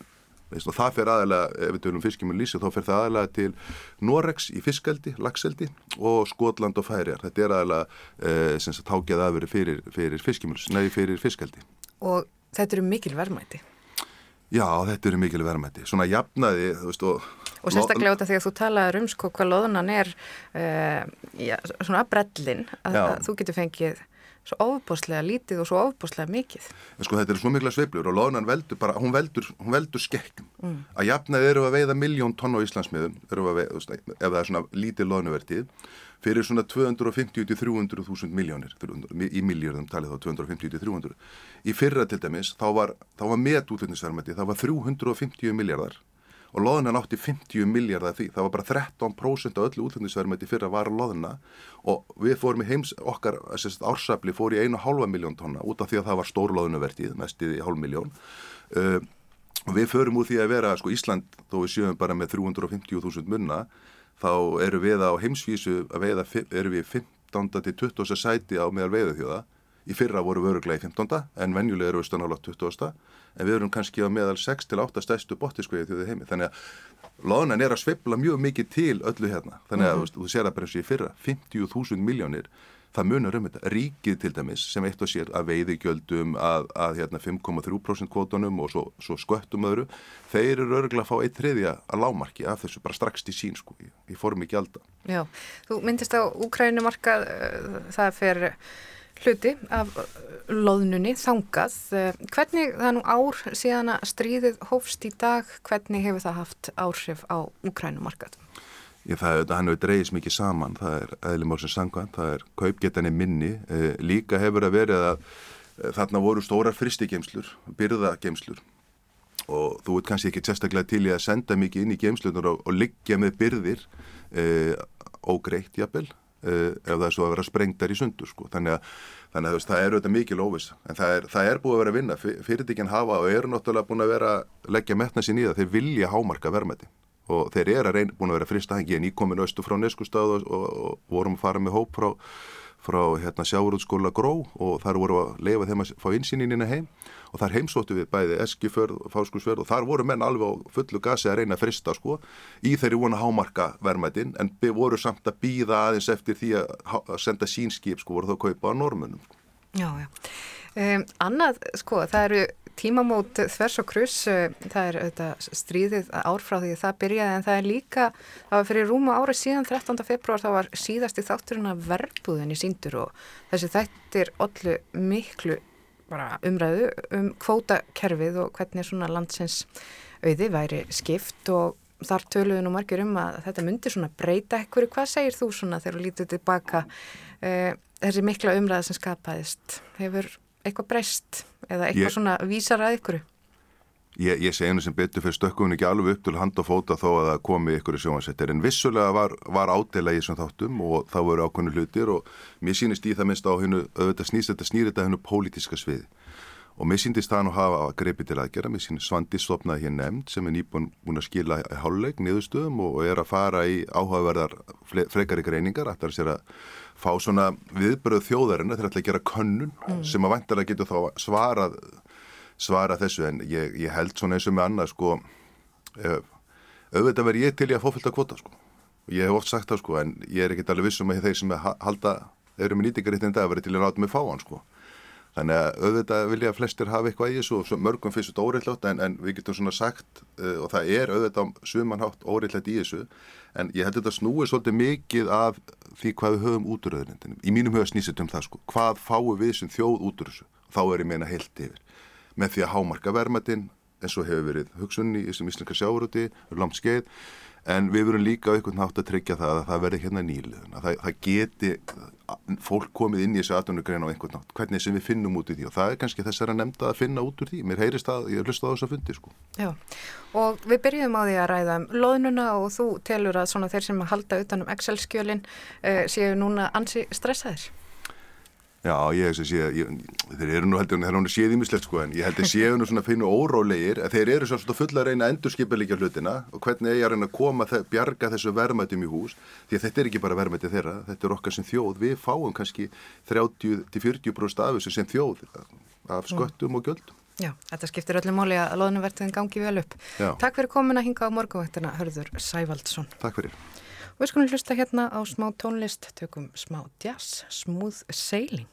og það fyrir aðalega, ef við tölum fiskimil og lísi þá fyrir það aðalega til Norex í fiskaldi, lagseldi og Skotland og Færiar, þetta er aðalega eh, sem sagt hágjað aðveri fyrir, fyrir fiskimils, nei fyrir fiskaldi Og þetta eru mikil verðmæti. Já, þetta eru mikil verðmætti, svona jafnaði þú veist og Og sérstaklega út af því að þú talaður um sko hvað loðunan er uh, já, svona að brellin, að, að þú getur fengið svo ofbúslega lítið og svo ofbúslega mikið. En sko þetta eru svo mikla sveiflur og loðunan veldur bara, hún veldur, hún veldur skekkjum. Að jafnaði eru að veiða miljón tonn á Íslandsmiðum, veiða, ef það er svona lítið loðnuvertið, fyrir svona 250-300 þúsund miljónir, í miljörðum talið þá 250-300. Í fyrra til dæmis, þá var, þá var metútlutnisverðmætti, það var 350 miljardar og loðunan átti 50 miljardar því, það var bara 13% af öllu útlendisverðmætti fyrra var loðuna og við fórum í heims, okkar ársafli fór í 1,5 miljón tonna út af því að það var stór loðunavertið, mestið í hálf miljón uh, við förum úr því að vera, sko Ísland, þó við sjöum bara með 350.000 munna, þá eru við á heimsvísu að veiða, eru við 15. til 20. sæti á meðal veiðu þjóða Í fyrra voru við öruglega í 15. en venjulega eru við stannála 20. en við erum kannski á meðal 6 til 8 stærstu bottiskveið þjóðið heimi. Þannig að loðunan er að sveifla mjög mikið til öllu hérna. Þannig að mm. þú sér að bara eins og í fyrra 50.000 miljónir það munar um þetta. Ríkið til dæmis sem eitt og sér að veiði gjöldum að, að hérna, 5,3% kvotunum og svo, svo sköttum öðru. Þeir eru öruglega að fá eitt þriðja að lámarki af þessu bara strax til sín sko í, í formi gjalda. Já, þú myndist á Úkrænumarka það fer hluti af loðnunni þangað. Hvernig það er nú ár síðan að stríðið hófst í dag, hvernig hefur það haft áhrif á Úkrænumarkað? Ég, það, hann hefur dreyðis mikið saman, það er eðlumálsins sangvænt, það er kaupgetinni minni, e, líka hefur að verið að e, þarna voru stórar fristigemslur, byrðagemslur og þú ert kannski ekki sérstaklega til í að senda mikið inn í gemslunar og, og liggja með byrðir e, ógreitt jafnvel ef það er svo að vera sprengtar í sundur sko. þannig að, þannig að veist, það er auðvitað mikil óviss en það er, það er búið að vera að vinna. Fyrirtíkinn hafa og eru náttúrulega búin að vera leggja metna sín í það, þeir vilja hámarka verðmætti og þeir eru að reyna búin að vera fristahengi en íkomin östu frá neskustad og, og, og vorum að fara með hóp frá, frá hérna, sjáurútskóla Gró og þar voru að leifa þeim að fá insýninina heim og þar heimsóttu við bæði Eskiförð og Fáskursförð og þar voru menn alveg á fullu gasi að reyna að frista sko í þeirri vona hámarka vermaðinn en voru samt að býða aðeins eftir því að, senda sínskip sko voru þá að kaupa á normunum. Já, já. Um, annað, sko, það eru tímamót þvers og kruss, það er auðvitað stríðið ár frá því það byrjaði en það er líka, það var fyrir rúma ára síðan 13. februar þá var síðasti þátturinn að verbúðin í síndur og þessi þættir allu miklu umræðu um kvótakerfið og hvernig svona landsins auði væri skipt og þar töluðu nú margir um að þetta myndir svona breyta ekkur, hvað segir þú svona þegar þú lítið tilbaka uh, þessi mikla umræða sem skapaðist hefur eitthvað breyst eða eitthvað ég, svona vísar að ykkur? Ég, ég segi henni sem betur fyrir stökkum ekki alveg upp til hand og fóta þó að það komi ykkur í sjónvasettir en vissulega var, var ádela í þessum þáttum og það voru ákveðinu hlutir og mér sínist í það minnst á hennu auðvitað snýst þetta snýr þetta hennu pólítiska sviði og mér síndist það nú hafa greipið til aðgera, mér síndist Svandi stopnaði hér nefnd sem er nýbúin búin að skila háluleik niðurstöðum og er að fara í áhugaverðar frekari greiningar, ætlar sér að fá svona viðbröð þjóðarinn þegar ætla að gera könnun mm. sem að vantarlega getur þá svarað svara þessu. En ég, ég held svona eins og með annað sko auðvitað verð ég til ég að fófylta kvota sko. Og ég hef oft sagt það sko en ég er ekkert alveg vissum að þeir sem halda eru með nýtingaréttin dag verið til að láta mig fá hann sko. Þannig að auðvitað vilja að flestir hafa eitthvað í þessu og mörgum finnst þetta óreillátt en, en við getum svona sagt uh, og það er auðvitað sumanhátt óreillátt í þessu en ég held að þetta snúi svolítið mikið af því hvað við höfum út úr auðvitað. Í mínum höfum snýstum um það sko. Hvað fáum við sem þjóð út úr þessu? Þá er ég meina heilt yfir. Með því að hámarka vermaðinn eins og hefur verið hugsunni í þessum íslenska sjáurúti, langt skeið en við verum líka einhvern nátt að tryggja það að það verði hérna nýliðun að það, það geti fólk komið inn í þessu atvinnugrein á einhvern nátt hvernig sem við finnum út í því og það er kannski þessar að nefnda að finna út úr því. Mér heyrist að, ég hlusta á þess að fundi sko. Já, og við byrjum á því að ræða um loðnuna og þú telur að þeir sem að halda utanum Excel-skjölin uh, séu núna ansi stressaðir Já, ég hef sé að þeir eru nú heldur, þeir eru nú séð ímislegt sko en ég held að séu nú svona að finna órólegir að þeir eru svona fulla að reyna að endurskipa líka hlutina og hvernig eigi að reyna að koma að bjarga þessu verðmættum í hús því að þetta er ekki bara verðmætti þeirra, þetta er okkar sem þjóð við fáum kannski 30-40% af þessu sem þjóð af sköttum og göldum. Já, þetta skiptir öllum móli að loðnuvertiðin gangi vel upp. Já. Takk fyrir komin að hinga á morgunvættina, Hörður Sævaldsson. Takk fyrir. Og við skulum hlusta hérna á smá tónlist, tökum smá jazz, smooth sailing.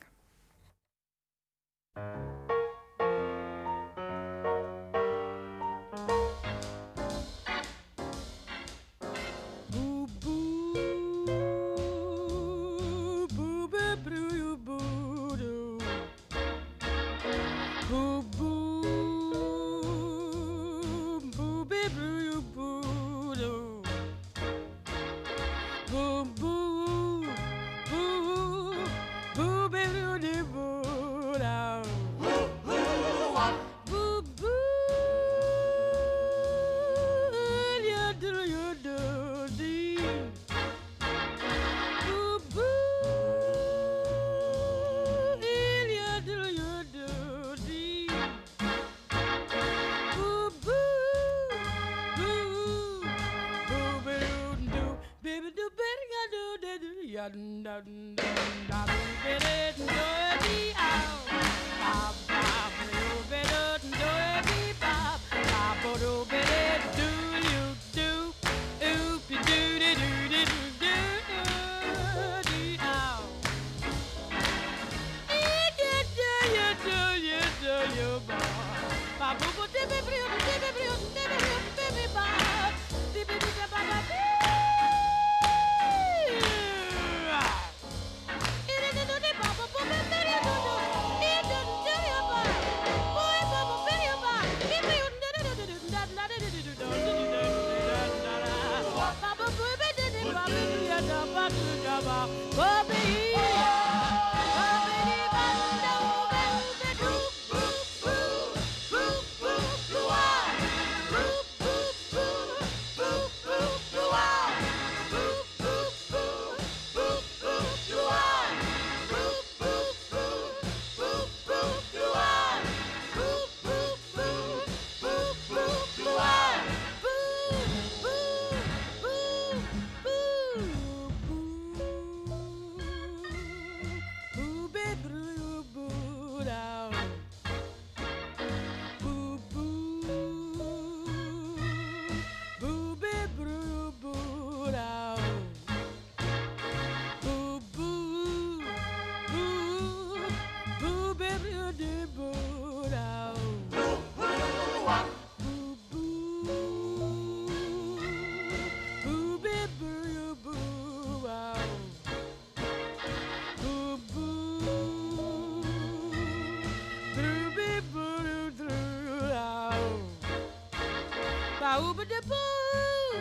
booba da boo,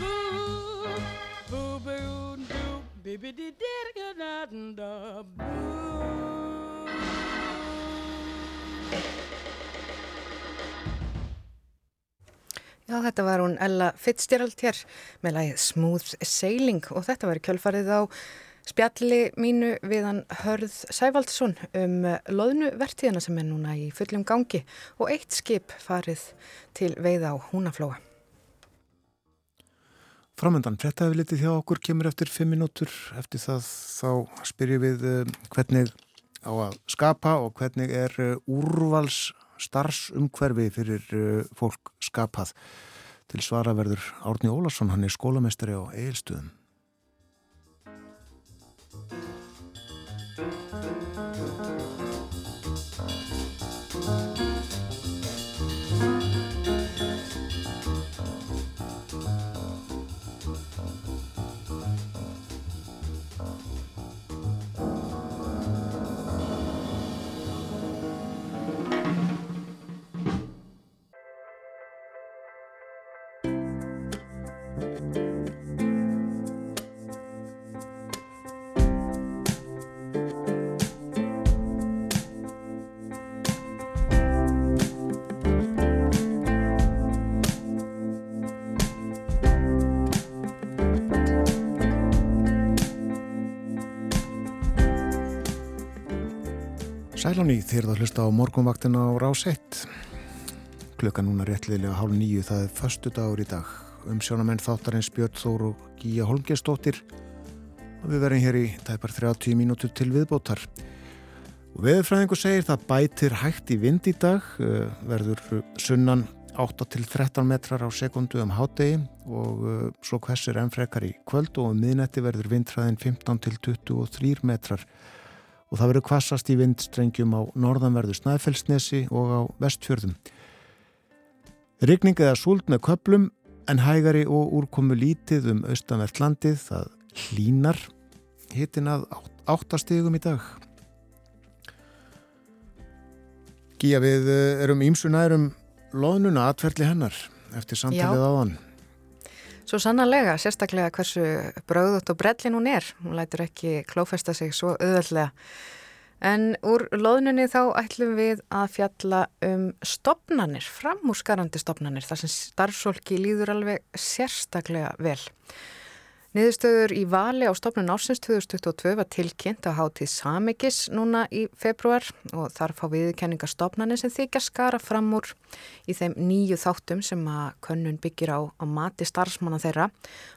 boo, boo boo doo, baby dee dee da da boo. Já, þetta var hún Ella Fitzgerald hér með lagið Smooth Sailing og þetta var kjölfarið á spjalli mínu við hann Hörð Sævaldsson um loðnuvertíðina sem er núna í fullum gangi og eitt skip farið til veiða á húnaflóa. Framöndan, frettæfi litið hjá okkur kemur eftir fimm minútur. Eftir það þá spyrjum við uh, hvernig á að skapa og hvernig er uh, úrvals starfsumhverfi fyrir fólk skapað. Til svara verður Árni Ólarsson, hann er skólamestari á Eilstuðum. Sælóni þér það hlusta á morgunvaktina á rás 1. Klukka núna réttliðlega hálf nýju, það er förstu dagur í dag. Umsjónamenn þáttarins Björn Þór og Gíja Holmgestóttir og við verðum hér í tæpar 30 mínútur til viðbótar. Og veðurfræðingu segir það bætir hægt í vind í dag, eh, verður sunnan 8 til 13 metrar á sekundu um hátegi og uh, svo hversir enn frekar í kvöld og um miðnetti verður vindræðin 15 til 23 metrar og það verður kvassast í vindstrengjum á norðanverðu Snæfellsnesi og á vestfjörðum. Rigning eða súld með köplum en hægari og úrkomu lítið um austanvert landið, það hlínar hitin að áttastegum í dag. Gíja við erum ímsunærum loðnuna atverðli hennar eftir samtalið á hann. Svo sannarlega, sérstaklega hversu bröðut og brellin hún er. Hún lætur ekki klófesta sig svo auðvöldlega. En úr loðnunni þá ætlum við að fjalla um stopnanir, framúrskarandi stopnanir, þar sem starfsólki líður alveg sérstaklega vel. Niðurstöður í vali á stopnun ársins 2022 var tilkynnt á hátíð Samikis núna í februar og þar fá viðkenninga stopnanir sem þykja skara fram úr í þeim nýju þáttum sem að könnun byggir á, á mati starfsmanna þeirra.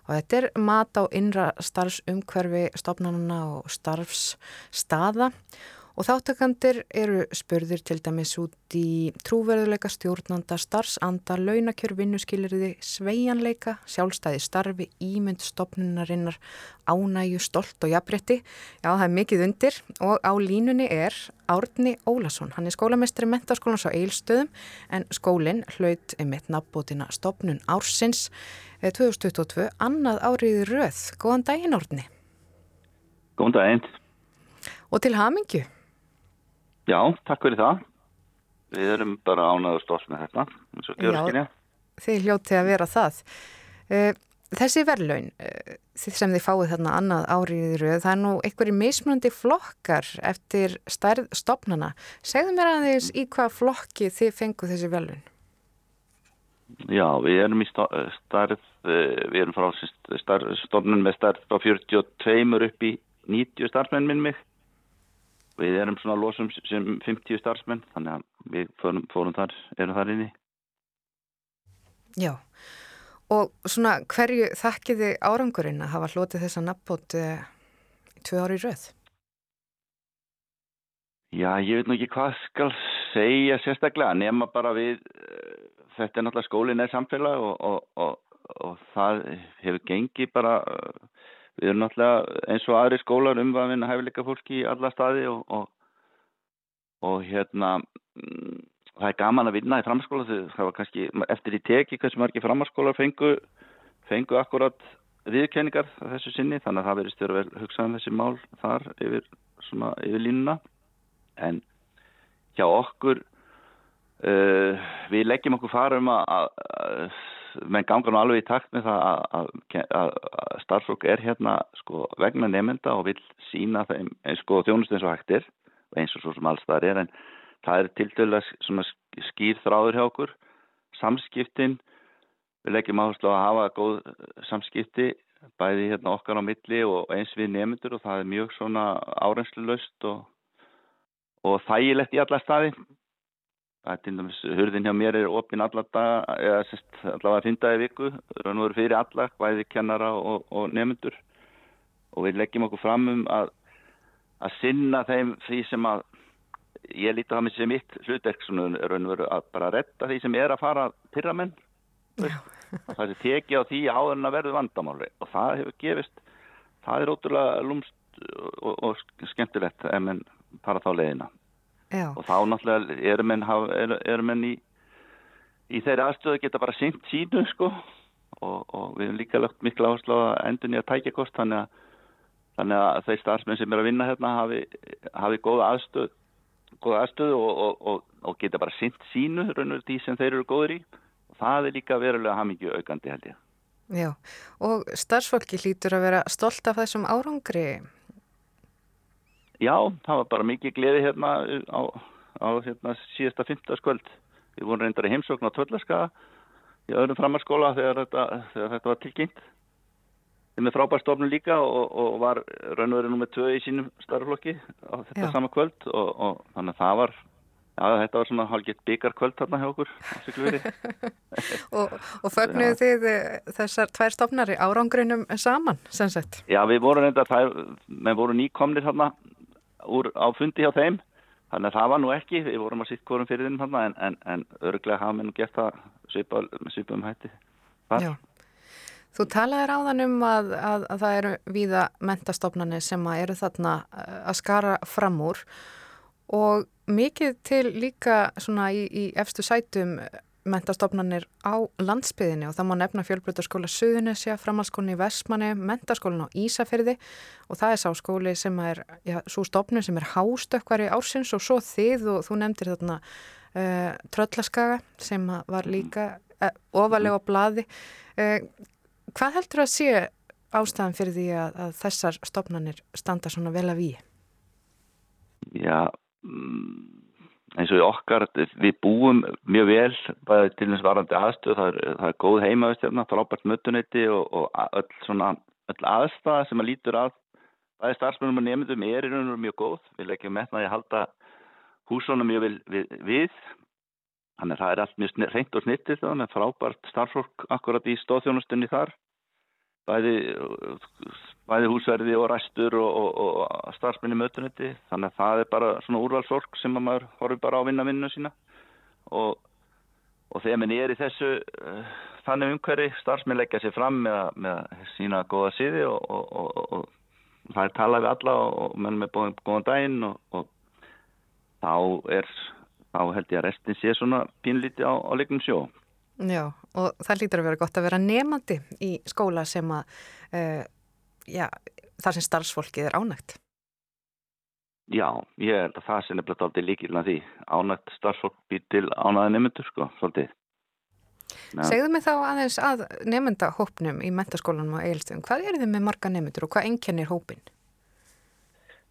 Og þetta er mat á innra starfsumhverfi stopnanuna og starfsstaða Og þáttakandir eru spurðir til dæmis út í trúverðuleika stjórnanda, starfsanda, launakjör, vinnuskilirði, sveianleika, sjálfstæði starfi, ímynd, stopnunarinnar, ánægu, stolt og jafnrétti. Já, það er mikið undir og á línunni er Árni Ólason. Hann er skólamestri mentaskólans á Eilstöðum en skólinn hlaut einmitt nafnbótina stopnun ársins 2022, annað áriði röð. Góðan daginn Árni. Góðan daginn. Og til hamingju. Já, takk fyrir það. Við erum bara ánaður stórs með þetta, skynja. Þið hljótið að vera það. Eh, þessi verðlaun eh, sem þið fáið þarna annað árið í rauð, það er nú einhverjir mismunandi flokkar eftir stærð stopnana. Segðu mér aðeins í hvað flokki þið fenguð þessi verðlaun? Já, við erum í stærð, eh, við erum frá stofnun með stærð frá 42 upp í 90 starfsmenn minn mig. Við erum svona losum sem 50 starfsmenn, þannig að við fórum, fórum þar, erum þar inni. Já, og svona hverju þakkiði árangurinn að hafa hlotið þessa nafnbót uh, tvö ári rauð? Já, ég veit nú ekki hvað skal segja sérstaklega, nema bara við, uh, þetta er náttúrulega skólinn er samfélag og, og, og, og það hefur gengið bara... Uh, við erum náttúrulega eins og aðri skólar um að vinna hæfileika fólki í alla staði og, og, og hérna mm, það er gaman að vinna í framskóla það var kannski eftir í teki hversu margir framskólar fengu, fengu akkurat viðkenningar þessu sinni þannig að það verður stjórn vel hugsaðan þessi mál þar yfir, svona, yfir línuna. En hjá okkur uh, við leggjum okkur farum að, að menn ganga nú alveg í takt með það að, að, að, starfsfólk er hérna sko vegna nefnda og vil sína þeim eins sko þjónust eins og hægtir eins og svo sem alls það er en það er til dæla skýr þráður hjá okkur. Samskiptin við leggjum áherslu að hafa góð samskipti bæði hérna okkar á milli og eins við nefndur og það er mjög svona árenslu löst og, og þægilegt í alla staði er til dæmis, hurðin hjá mér er opinn allavega fyndaði viku, raun og veru fyrir alla bæði kennara og, og nefndur og við leggjum okkur fram um að að sinna þeim því sem að ég líti það með sem mitt hlutverk raun og veru að bara retta því sem er að fara pyrramenn það er tekið á því en að verðu vandamáli og það hefur gefist það er ótrúlega lúmst og, og skemmtilegt ef menn fara þá leiðina Já. og þá náttúrulega eru menn, er, er menn í, í þeirri aðstöðu geta bara sýnt sínu sko og, og við hefum líka lagt miklu áherslu að endur nýja tækjakost þannig að, þannig að þeir starfsmenn sem er að vinna hérna hafi, hafi góða aðstöðu, góða aðstöðu og, og, og geta bara sýnt sínu raun og því sem þeir eru góður í og það er líka verulega hamingju aukandi held ég. Já, og starfsfólki hlýtur að vera stolt af þessum árangri Já, það var bara mikið gleði hérna á, á hérna, síðasta fymtaskvöld. Við vorum reyndar í heimsókn á Tvöllaska í öðrum framharskóla þegar þetta, þegar þetta var tilkynnt. Þeim er frábærstofnun líka og, og var raun og verið nummið tvö í sínum starfflokki á þetta Já. sama kvöld og, og þannig að það var, já þetta var svona hálfgett byggarkvöld þarna hjá okkur og og fögnuðu þið þessar tvær stofnari árangrinum saman, sagt? Já, við vorum reyndar, það, við vorum nýkomnir þarna úr, á fundi hjá þeim. Þannig að það var nú ekki, við vorum að sitt korum fyrir þeim en, en, en örglega hafa mér nú gert það svipað svipa um hætti. Þú talaðir á þann um að, að, að það eru víða mentastofnani sem eru þarna að skara fram úr. Og mikið til líka svona í, í efstu sætum mentastofnanir á landsbyðinni og það má nefna fjölbrytarskóla Suðunisja, framhalskólinn í Vestmanni, mentaskólinn á Ísafyrði og það er sá skóli sem er, já, svo stofnun sem er hástökkvar í ársins og svo þið og þú nefndir þarna uh, Tröllaskaga sem var líka uh, ofalega á bladi. Uh, hvað heldur að sé ástæðan fyrir því að, að þessar stofnanir standa svona vel að við? Já, mm eins og okkar, við búum mjög vel, bæði til þess varandi aðstöð, það er, það er góð heimaðust hérna, frábært mötuneyti og, og öll, svona, öll aðstæða sem að lítur að bæði starfsmennum og nefndum er í raun og mjög góð, við leggjum með það að halda húsónum mjög vel við, við. þannig að það er allt mjög reynd og snittið þá, með frábært starfsfólk akkurat í stóðþjónustunni þar bæði, bæði húsverði og ræstur og, og, og starfsminni mötunetti þannig að það er bara svona úrvalsfólk sem að maður horfi bara á vinna vinnu sína. Og, og þegar minn er í þessu uh, þannig umhverfi starfsminn leggja sér fram með, með sína góða síði og það er talað við alla og menn með bóðum góðan daginn og þá er þá held ég að restin sé svona pínlíti á, á leiknum sjó Já, og það lítur að vera gott að vera nefandi í skóla sem að, uh, já, þar sem starfsfólkið er ánægt. Já, ég held að það er blöðt aldrei líkilna því. Ánægt starfsfólk býr til ánæði nefnendur, sko, svolítið. Segðu mig þá aðeins að nefndahópnum í mentaskólanum á Eilstöðum. Hvað er þið með marga nefnendur og hvað enkennir hópin?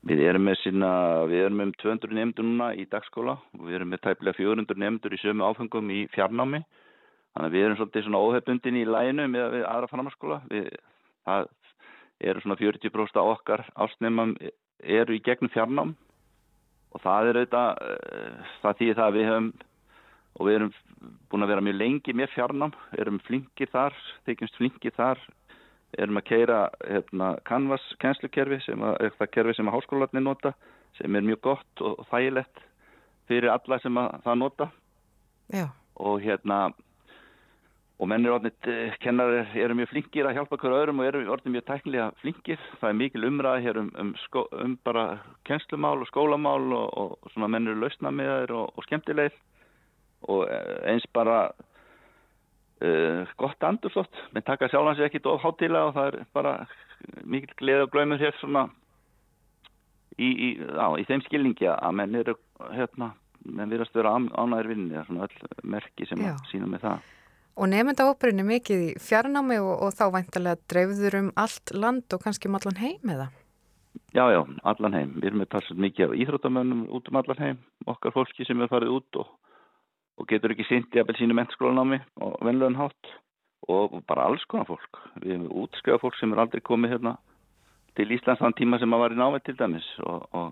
Við erum með sína, við erum með 200 nefnendur núna í dagskóla og við erum með tæpilega 400 nefnendur í sömu áfengum í fjarnámi Þannig að við erum svolítið svona óhefbundin í læinu með, við aðra framhanskóla. Það eru svona 40% af okkar ásnefnum eru í gegnum fjarnám og það er auðvitað, það þýðir það að við höfum og við erum búin að vera mjög lengi með fjarnám, erum flinkir þar, þykjumst flinkir þar, erum að keira hérna, Canvas kennslukerfi sem að, það kerfi sem að háskólarnir nota sem er mjög gott og þægilegt fyrir alla sem að það nota Já. og hérna og menn er orðinit, kennar eru mjög flinkir að hjálpa hverju öðrum og eru orðinit mjög tæknilega flinkir. Það er mikil umræð hér um, um, skó, um bara kennslumál og skólamál og, og svona menn eru lausna með þeir og, og skemmtilegir og eins bara uh, gott andurslott, menn taka sjálfans ekkit of hátíla og það er bara mikil gleð og glöymur hér svona í, í, á, í þeim skilningi að menn eru hérna, menn virast vera ánæðir vinni, það er svona öll merki sem sína með það. Og nefnda óperinu mikið í fjarnámi og, og þá væntalega dreifður um allt land og kannski um allan heim eða? Já, já, allan heim. Við erum með talsað mikið af íþróttamönnum út um allan heim, okkar fólki sem er farið út og, og getur ekki sýnt í að sínu mentskólanámi og venluðan hátt og bara alls konar fólk. Við erum útskjöða fólk sem er aldrei komið hérna til Íslands þann tíma sem að var í námið til dæmis og, og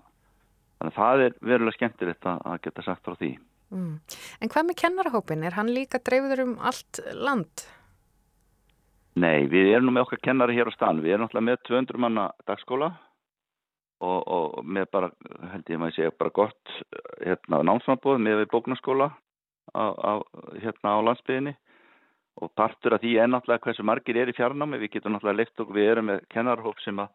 þannig að það er verulega skemmtilegt að geta sagt frá því. Mm. En hvað með kennarahópin? Er hann líka dreifður um allt land? Nei, við erum nú með okkar kennari hér á stan. Við erum náttúrulega með 200 manna dagskóla og, og með bara, held ég maður segja, bara gott hérna, námsmannbóð með við bóknarskóla á, á, hérna á landsbygðinni og partur af því er náttúrulega hversu margir er í fjarnámi. Við getum náttúrulega leikt okkur, við erum með kennarahóp sem að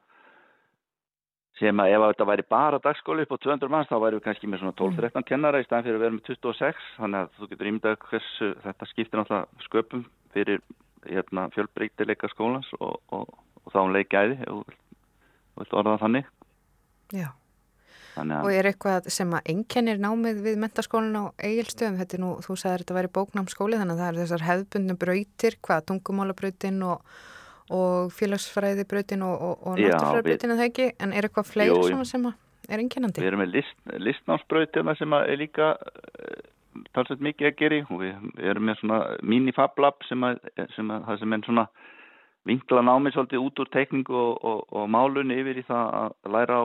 sem að ef þetta væri bara dagskóli upp á 200 manns þá væri við kannski með svona 12-13 kennara í staðan fyrir að vera með 26 þannig að þú getur ímyndað hversu þetta skiptir náttúrulega sköpum fyrir hérna, fjölbreytileika skólans og, og, og þá leikæði og vilt orða þannig. Já. Og er eitthvað sem að ennkennir námið við mentaskólinn á eigilstöðum þetta er nú, þú sagði að þetta væri bóknámskóli þannig að það er þessar hefðbundnum brautir hvað, tungumálabrautin og og félagsfræðibrautin og, og, og náttúrfræðibrautin en það ekki, en er eitthvað fleiri jú, jú. sem er einkennandi? Við erum með list, listnámsbrautina sem er líka uh, talsveit mikið að gera og við, erum með svona mini-fab-lab sem, sem, sem, sem er svona vinkla námið svolítið út úr tekningu og, og málun yfir í það að læra á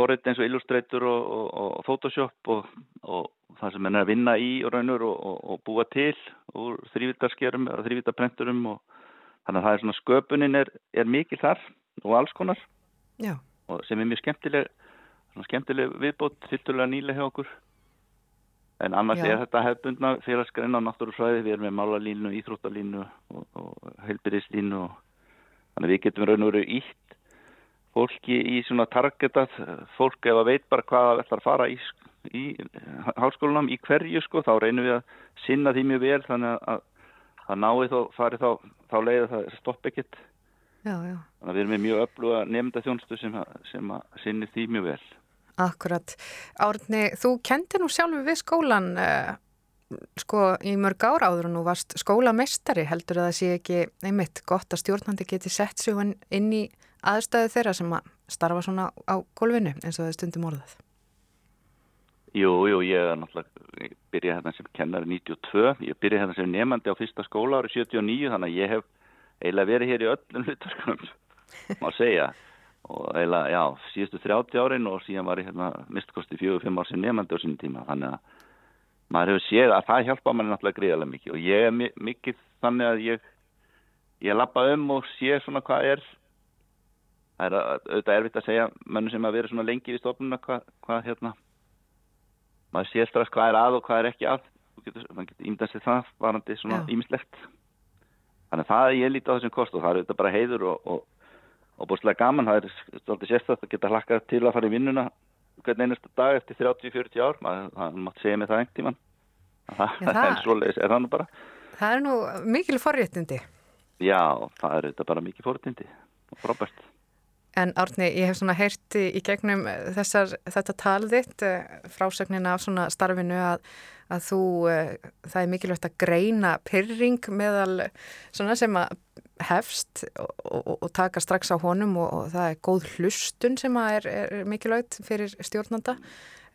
forrið eins og Illustrator og Photoshop og það sem er að vinna í og raunur og búa til úr þrývítarskerum, þrývítarprenturum og Þannig að það er svona sköpunin er, er mikil þar og alls konar Já. og sem er mjög skemmtileg, skemmtileg viðbót, þittulega nýlega hjá okkur. En annars Já. er þetta hefðbundna félagsgreina á náttúrufræði, við erum með málalínu, íþróttalínu og, og heilbyrðislínu og þannig að við getum raun og veru ítt fólki í svona targetað, fólk ef að veit bara hvað það ætlar að fara í, í háskólanum, í hverju sko, þá reynum við að sinna því mjög vel þannig að það náði þá, farið þá, þá leiði það stopp ekkert. Já, já. Þannig að við erum með mjög öfluga nefnda þjónstu sem, sem að sinni því mjög vel. Akkurat. Árni, þú kendi nú sjálfur við skólan uh, sko í mörg ára áður og nú varst skólamestari heldur að það sé ekki einmitt gott að stjórnandi geti sett sig inn í aðstæðu þeirra sem að starfa svona á gólfinu eins og það stundum orðað. Jú, jú, ég er náttúrulega, ég byrjaði hérna sem kennari 92, ég byrjaði hérna sem nefandi á fyrsta skóla árið 79, þannig að ég hef eiginlega verið hér í öllum hlutverkunum, má segja, og eiginlega, já, síðustu 30 árin og síðan var ég hérna mistkosti 4-5 ár sem nefandi á sín tíma, þannig að maður hefur séð að það hjálpa manni náttúrulega gríðarlega mikið. Og ég er mikið þannig að ég, ég lappa um og sé svona hvað er, það er auðvitað erfitt að segja mönnum sem að vera svona lengi við stofnuna hvað, hvað hérna, maður sé strax hvað er að og hvað er ekki að. Getur, maður getur ímdað sér það varandi svona ímislegt þannig að það er ég lítið á þessum kost og það er auðvitað bara heiður og, og, og búinlega gaman, það er svolítið sérstætt að geta hlakkað til að fara í vinnuna hvern einasta dag eftir 30-40 ár. Maður, það mátt segja mig það engt tíman það, það er svolítið, er það nú bara. Það er nú mikil forréttindi. Já, það er auðvitað bara mikil forréttindi. Og frábært En Árni, ég hef svona heyrti í gegnum þessar, þetta talðitt eh, frásögnina af svona starfinu að, að þú, eh, það er mikilvægt að greina pyrring meðal svona sem að hefst og, og, og taka strax á honum og, og það er góð hlustun sem að er, er mikilvægt fyrir stjórnanda.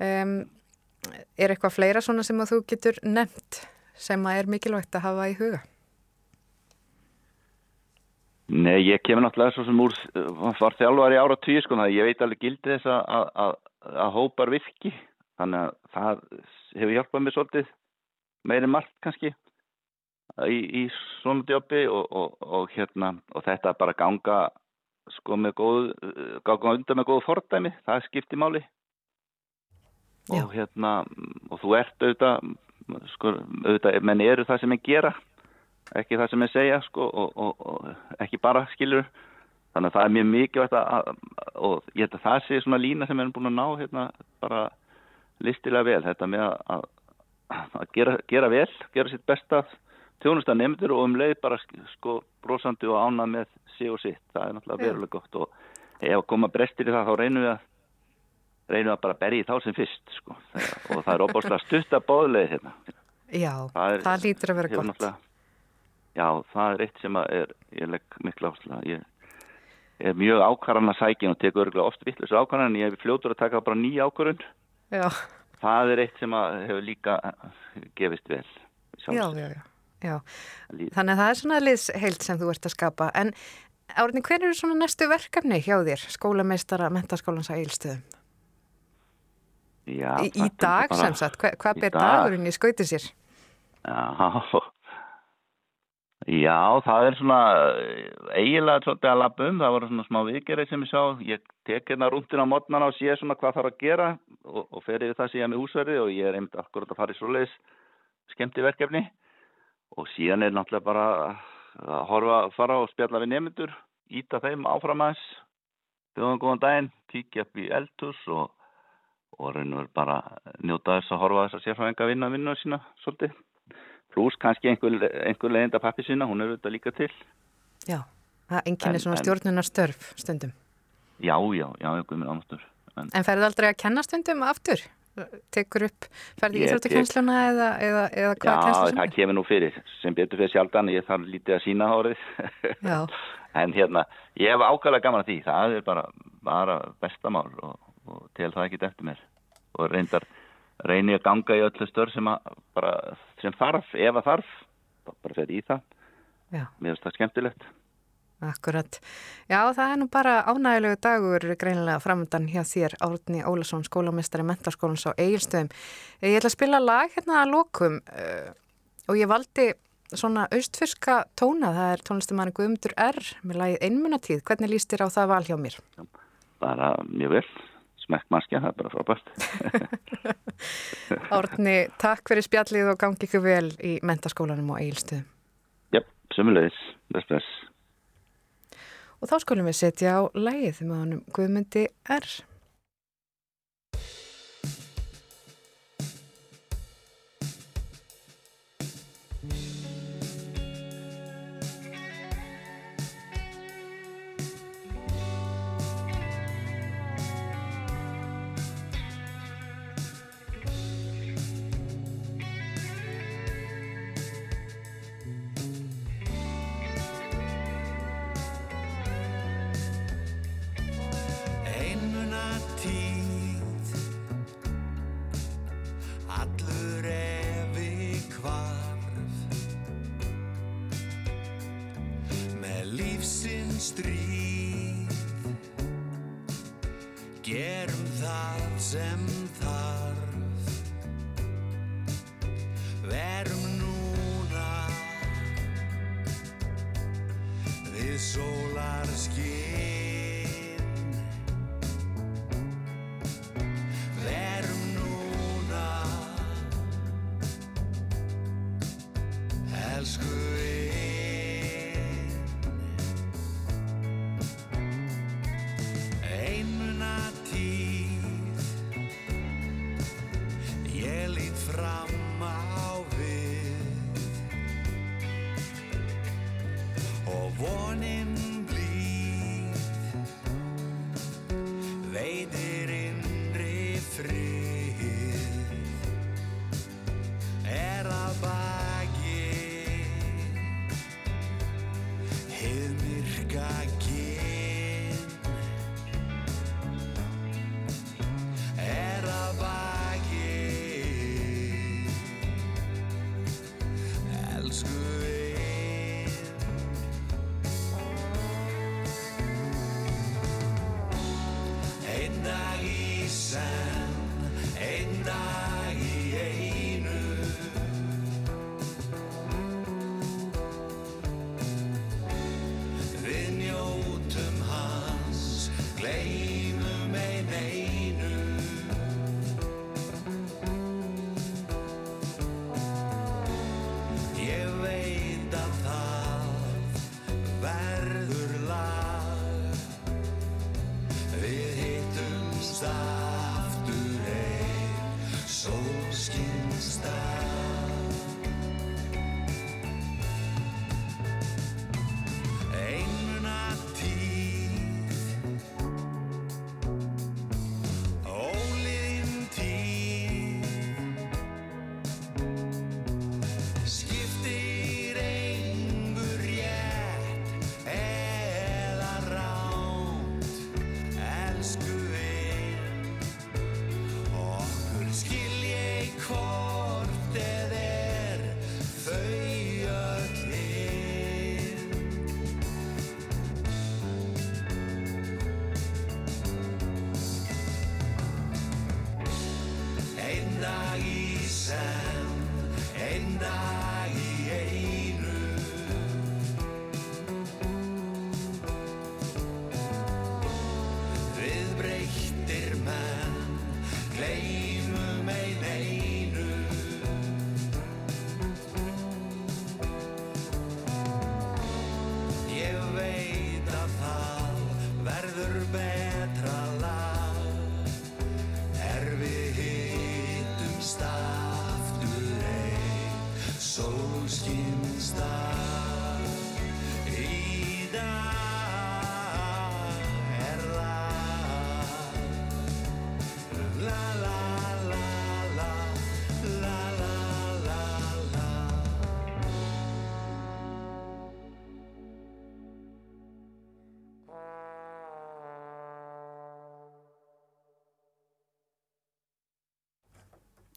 Um, er eitthvað fleira svona sem að þú getur nefnt sem að er mikilvægt að hafa í huga? Nei, ég kemur náttúrulega svo sem úr var þjálfar í ára tíu sko, ég veit alveg gildi þess að, að, að hópar virki, þannig að það hefur hjálpað mér svolítið meiri margt kannski í, í svona djópi og, og, og hérna, og þetta bara ganga sko með góð ganga undan með góð fordæmi, það skiptir máli. Já. og hérna og þú ert auðvitað sko, auðvitað, menn eru það sem ég gera ekki það sem ég segja sko og, og, og ekki bara skilur þannig að það er mjög mikið að, og ég held að það sé svona lína sem við erum búin að ná hérna bara listilega vel. Þetta með að, að gera, gera vel, gera sitt besta tjónustan nefndur og um leið bara sko brósandi og ánað með sig og sitt, það er náttúrulega verulega gott og ef að koma brestir í það þá reynum við að reynum við að bara berja í þá sem fyrst sko. Og það er óbúrslega stutt að bóðleið hérna. Já, það, er, það lítur að vera gott já, það er eitt sem er, ég legg miklu ásla. Ég er mjög ákvarðan að sækja og tekur örgulega oft vittlust ákvarðan en ég er fljótur að taka bara nýja ákvarðun. Já, Það er eitt sem hefur líka gefist vel. já, já, já. já. Þannig að það er svona liðsheild sem þú ert að skapa. En Árni, hver eru svona næstu verkefni hjá þér, skólameistara mentaskólans að eilstöðum? Já, Í, í dag bara- sem sagt, Hva, hvað ber dag. dagurinn í skauti sér? Já, já, það er svona eh, eiginlega svolítið að labba um, það voru svona smá viðgerið sem ég sá, ég tek hérna rúndin á mótnana og sé svona hvað þarf að gera og, og fer yfir það síðan með húsverði og ég er einmitt akkurat að fara í svoleiðis skemmti verkefni og síðan er náttúrulega bara að horfa, fara og spjalla við nemyndur, íta þeim áfram aðeins, bjóðum góðan daginn, kíkja upp í eldhús og, og raunur bara njóta þess að horfa þess að sérfræðinga vinna vinnu sína svolítið pluss kannski einhver, einhver leiðinda pappi sína, hún er auðvitað líka til. Já, það enginni En- svona stjórnunar störf stundum. Já, já, já, einhver minn ánastur. En En ferðu aldrei að kenna stundum aftur? Tekur upp, ferðu í Ég Íþróttakennsluna eða, eða, eða já, hvað kennslu sem það kemur nú fyrir, sem betur fyrir sjaldan, ég þarf lítið að sína árið. Já, en hérna, ég hef ákvæmlega gaman að því, það er bara, bara bestamál og, og tel það ekki eftir mér. Og reyndar, reyni að ganga í öllu stör sem, að, bara, sem þarf, ef að þarf, bara fer í það. Mér finnst það skemmtilegt. akkurat. Já, það er nú bara ánægilegu dagur greinilega framöndan hjá þér, Árni Ólason, skólamestari mentarskólans á Egilstöðum. Ég ætla að spila lag hérna að lokum uh, og ég valdi svona austfyrska tóna, það er tónlistamæri Guðmundur R. með lagið einmunatíð. Hvernig líst þér á það val hjá mér? Bara mjög vel, smekk mannskja, það er bara frábært. Árni, takk fyrir spjallið og gangi ykkur vel í mentaskólanum á Egilstöðum. Já, sömulegis, bless, bless. Og þá skulum við setja á lagið með honum Guðmundi R.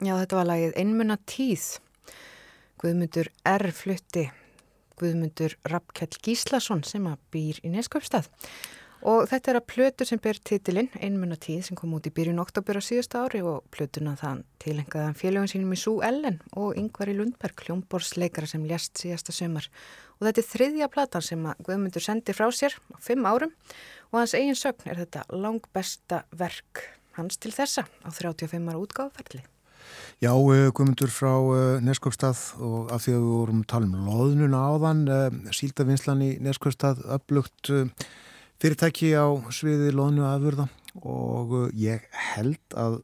Já, þetta var lagið Einmunna tíð. Guðmundur R. flutti Guðmundur Rappkjell Gíslason sem að býr í Neskjöpstað. Og þetta er að plötu sem ber titilinn Einmunna tíð sem kom út í byrjun oktober á síðasta ári og plötuna þann tilengaðan félögum sínum í Sú Ellen og Yngvar í Lundberg, hljómborsleikara sem lést síðasta sömar. Og þetta er þriðja platan sem að Guðmundur sendi frá sér á fimm árum og hans eigin sögn er þetta langbesta verk hans til þessa á 35 ára útgáðferðli. Já, eh, Guðmundur frá uh, Neskjöpstað og af því að við vorum að tala um loðnuna áðan, uh, síldavinslan í Neskjöpstað, upplugt fyrirtæki á sviði loðnu afurða og ég held að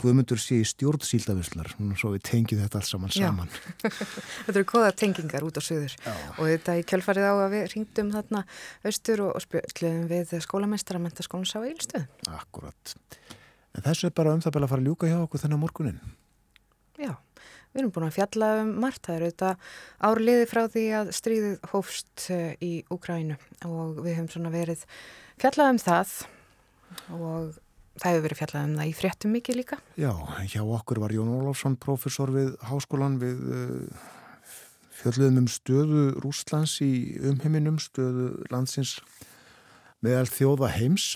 Guðmundur sé í stjórn síldavinslar, svo við tengjum þetta alls saman Já. saman. Þetta eru goða tengingar út á söður og þetta í kjölfarið á að við ringdum þarna austur og, og spjöldluðum við skólamestara mentaskólan sá í Ílstöð. Akkurat. En þessu er bara um það að fara að ljúka hjá okkur þennan morgunin. Já, við erum búin að fjalla um margt, það eru þetta árliði frá því að stríðið hófst eh, í Úkrænu og við höfum svona verið fjallað um það og það hefur verið fjallað um það í fréttum mikið líka. Já, hjá okkur var Jón Ólafsson, professor við háskólan við uh, fjöldluðum um stöðu Rúslands í umheiminum, stöðu landsins meðal þjóða heims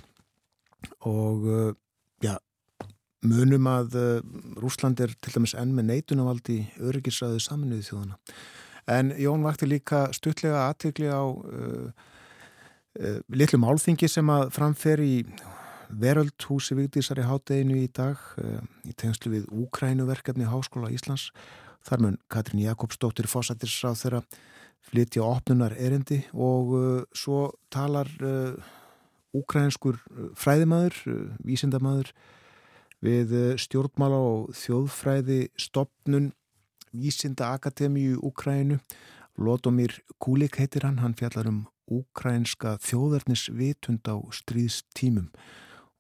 og uh, munum að uh, Rúsland er til dæmis enn með neitunavald í öryggisræðu saminuði þjóðana. En Jón vakti líka stuttlega aðtegli á uh, uh, litlu málþingi sem að framfer í veröldhúsi Vigdísar í hátteginu í dag uh, í tengslu við Úkrænuverkefni Háskóla Íslands. Þar mun Katrín Jakobsdóttir fósættisráð þeirra flytja opnunar erindi og svo talar úkrænskur fræðimæður, uh, vísindamæður við uh, stjórnmála og þjóðfræði stopnun Vísinda Akademíu Úkrænu. Lodomir Kulik heitir hann, hann fjallar um úkrænska þjóðarnisvitund á stríðstímum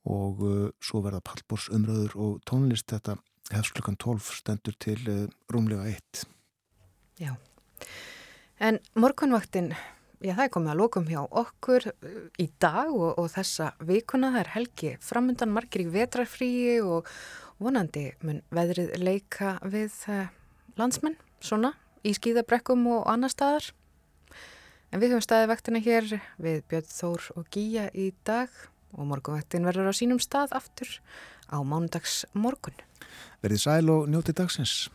og uh, svo verða pallbors umröður og tónlist þetta hefst klukkan 12 stendur til uh, rúmlega 1. Já. En morgunvaktin, já það er komið að lokum hjá okkur uh, í dag og, og þessa vikuna, það er helgi framundan margir í vetrarfríi og vonandi mun veðrið leika við uh, landsmenn, svona, í skýðabrekkum og annar staðar. En við höfum staðið vaktina hér við Björn Þór og Gíja í dag og morgunvaktin verður á sínum stað aftur á mánudags morgun. Verðið sæl og njóti dagsins.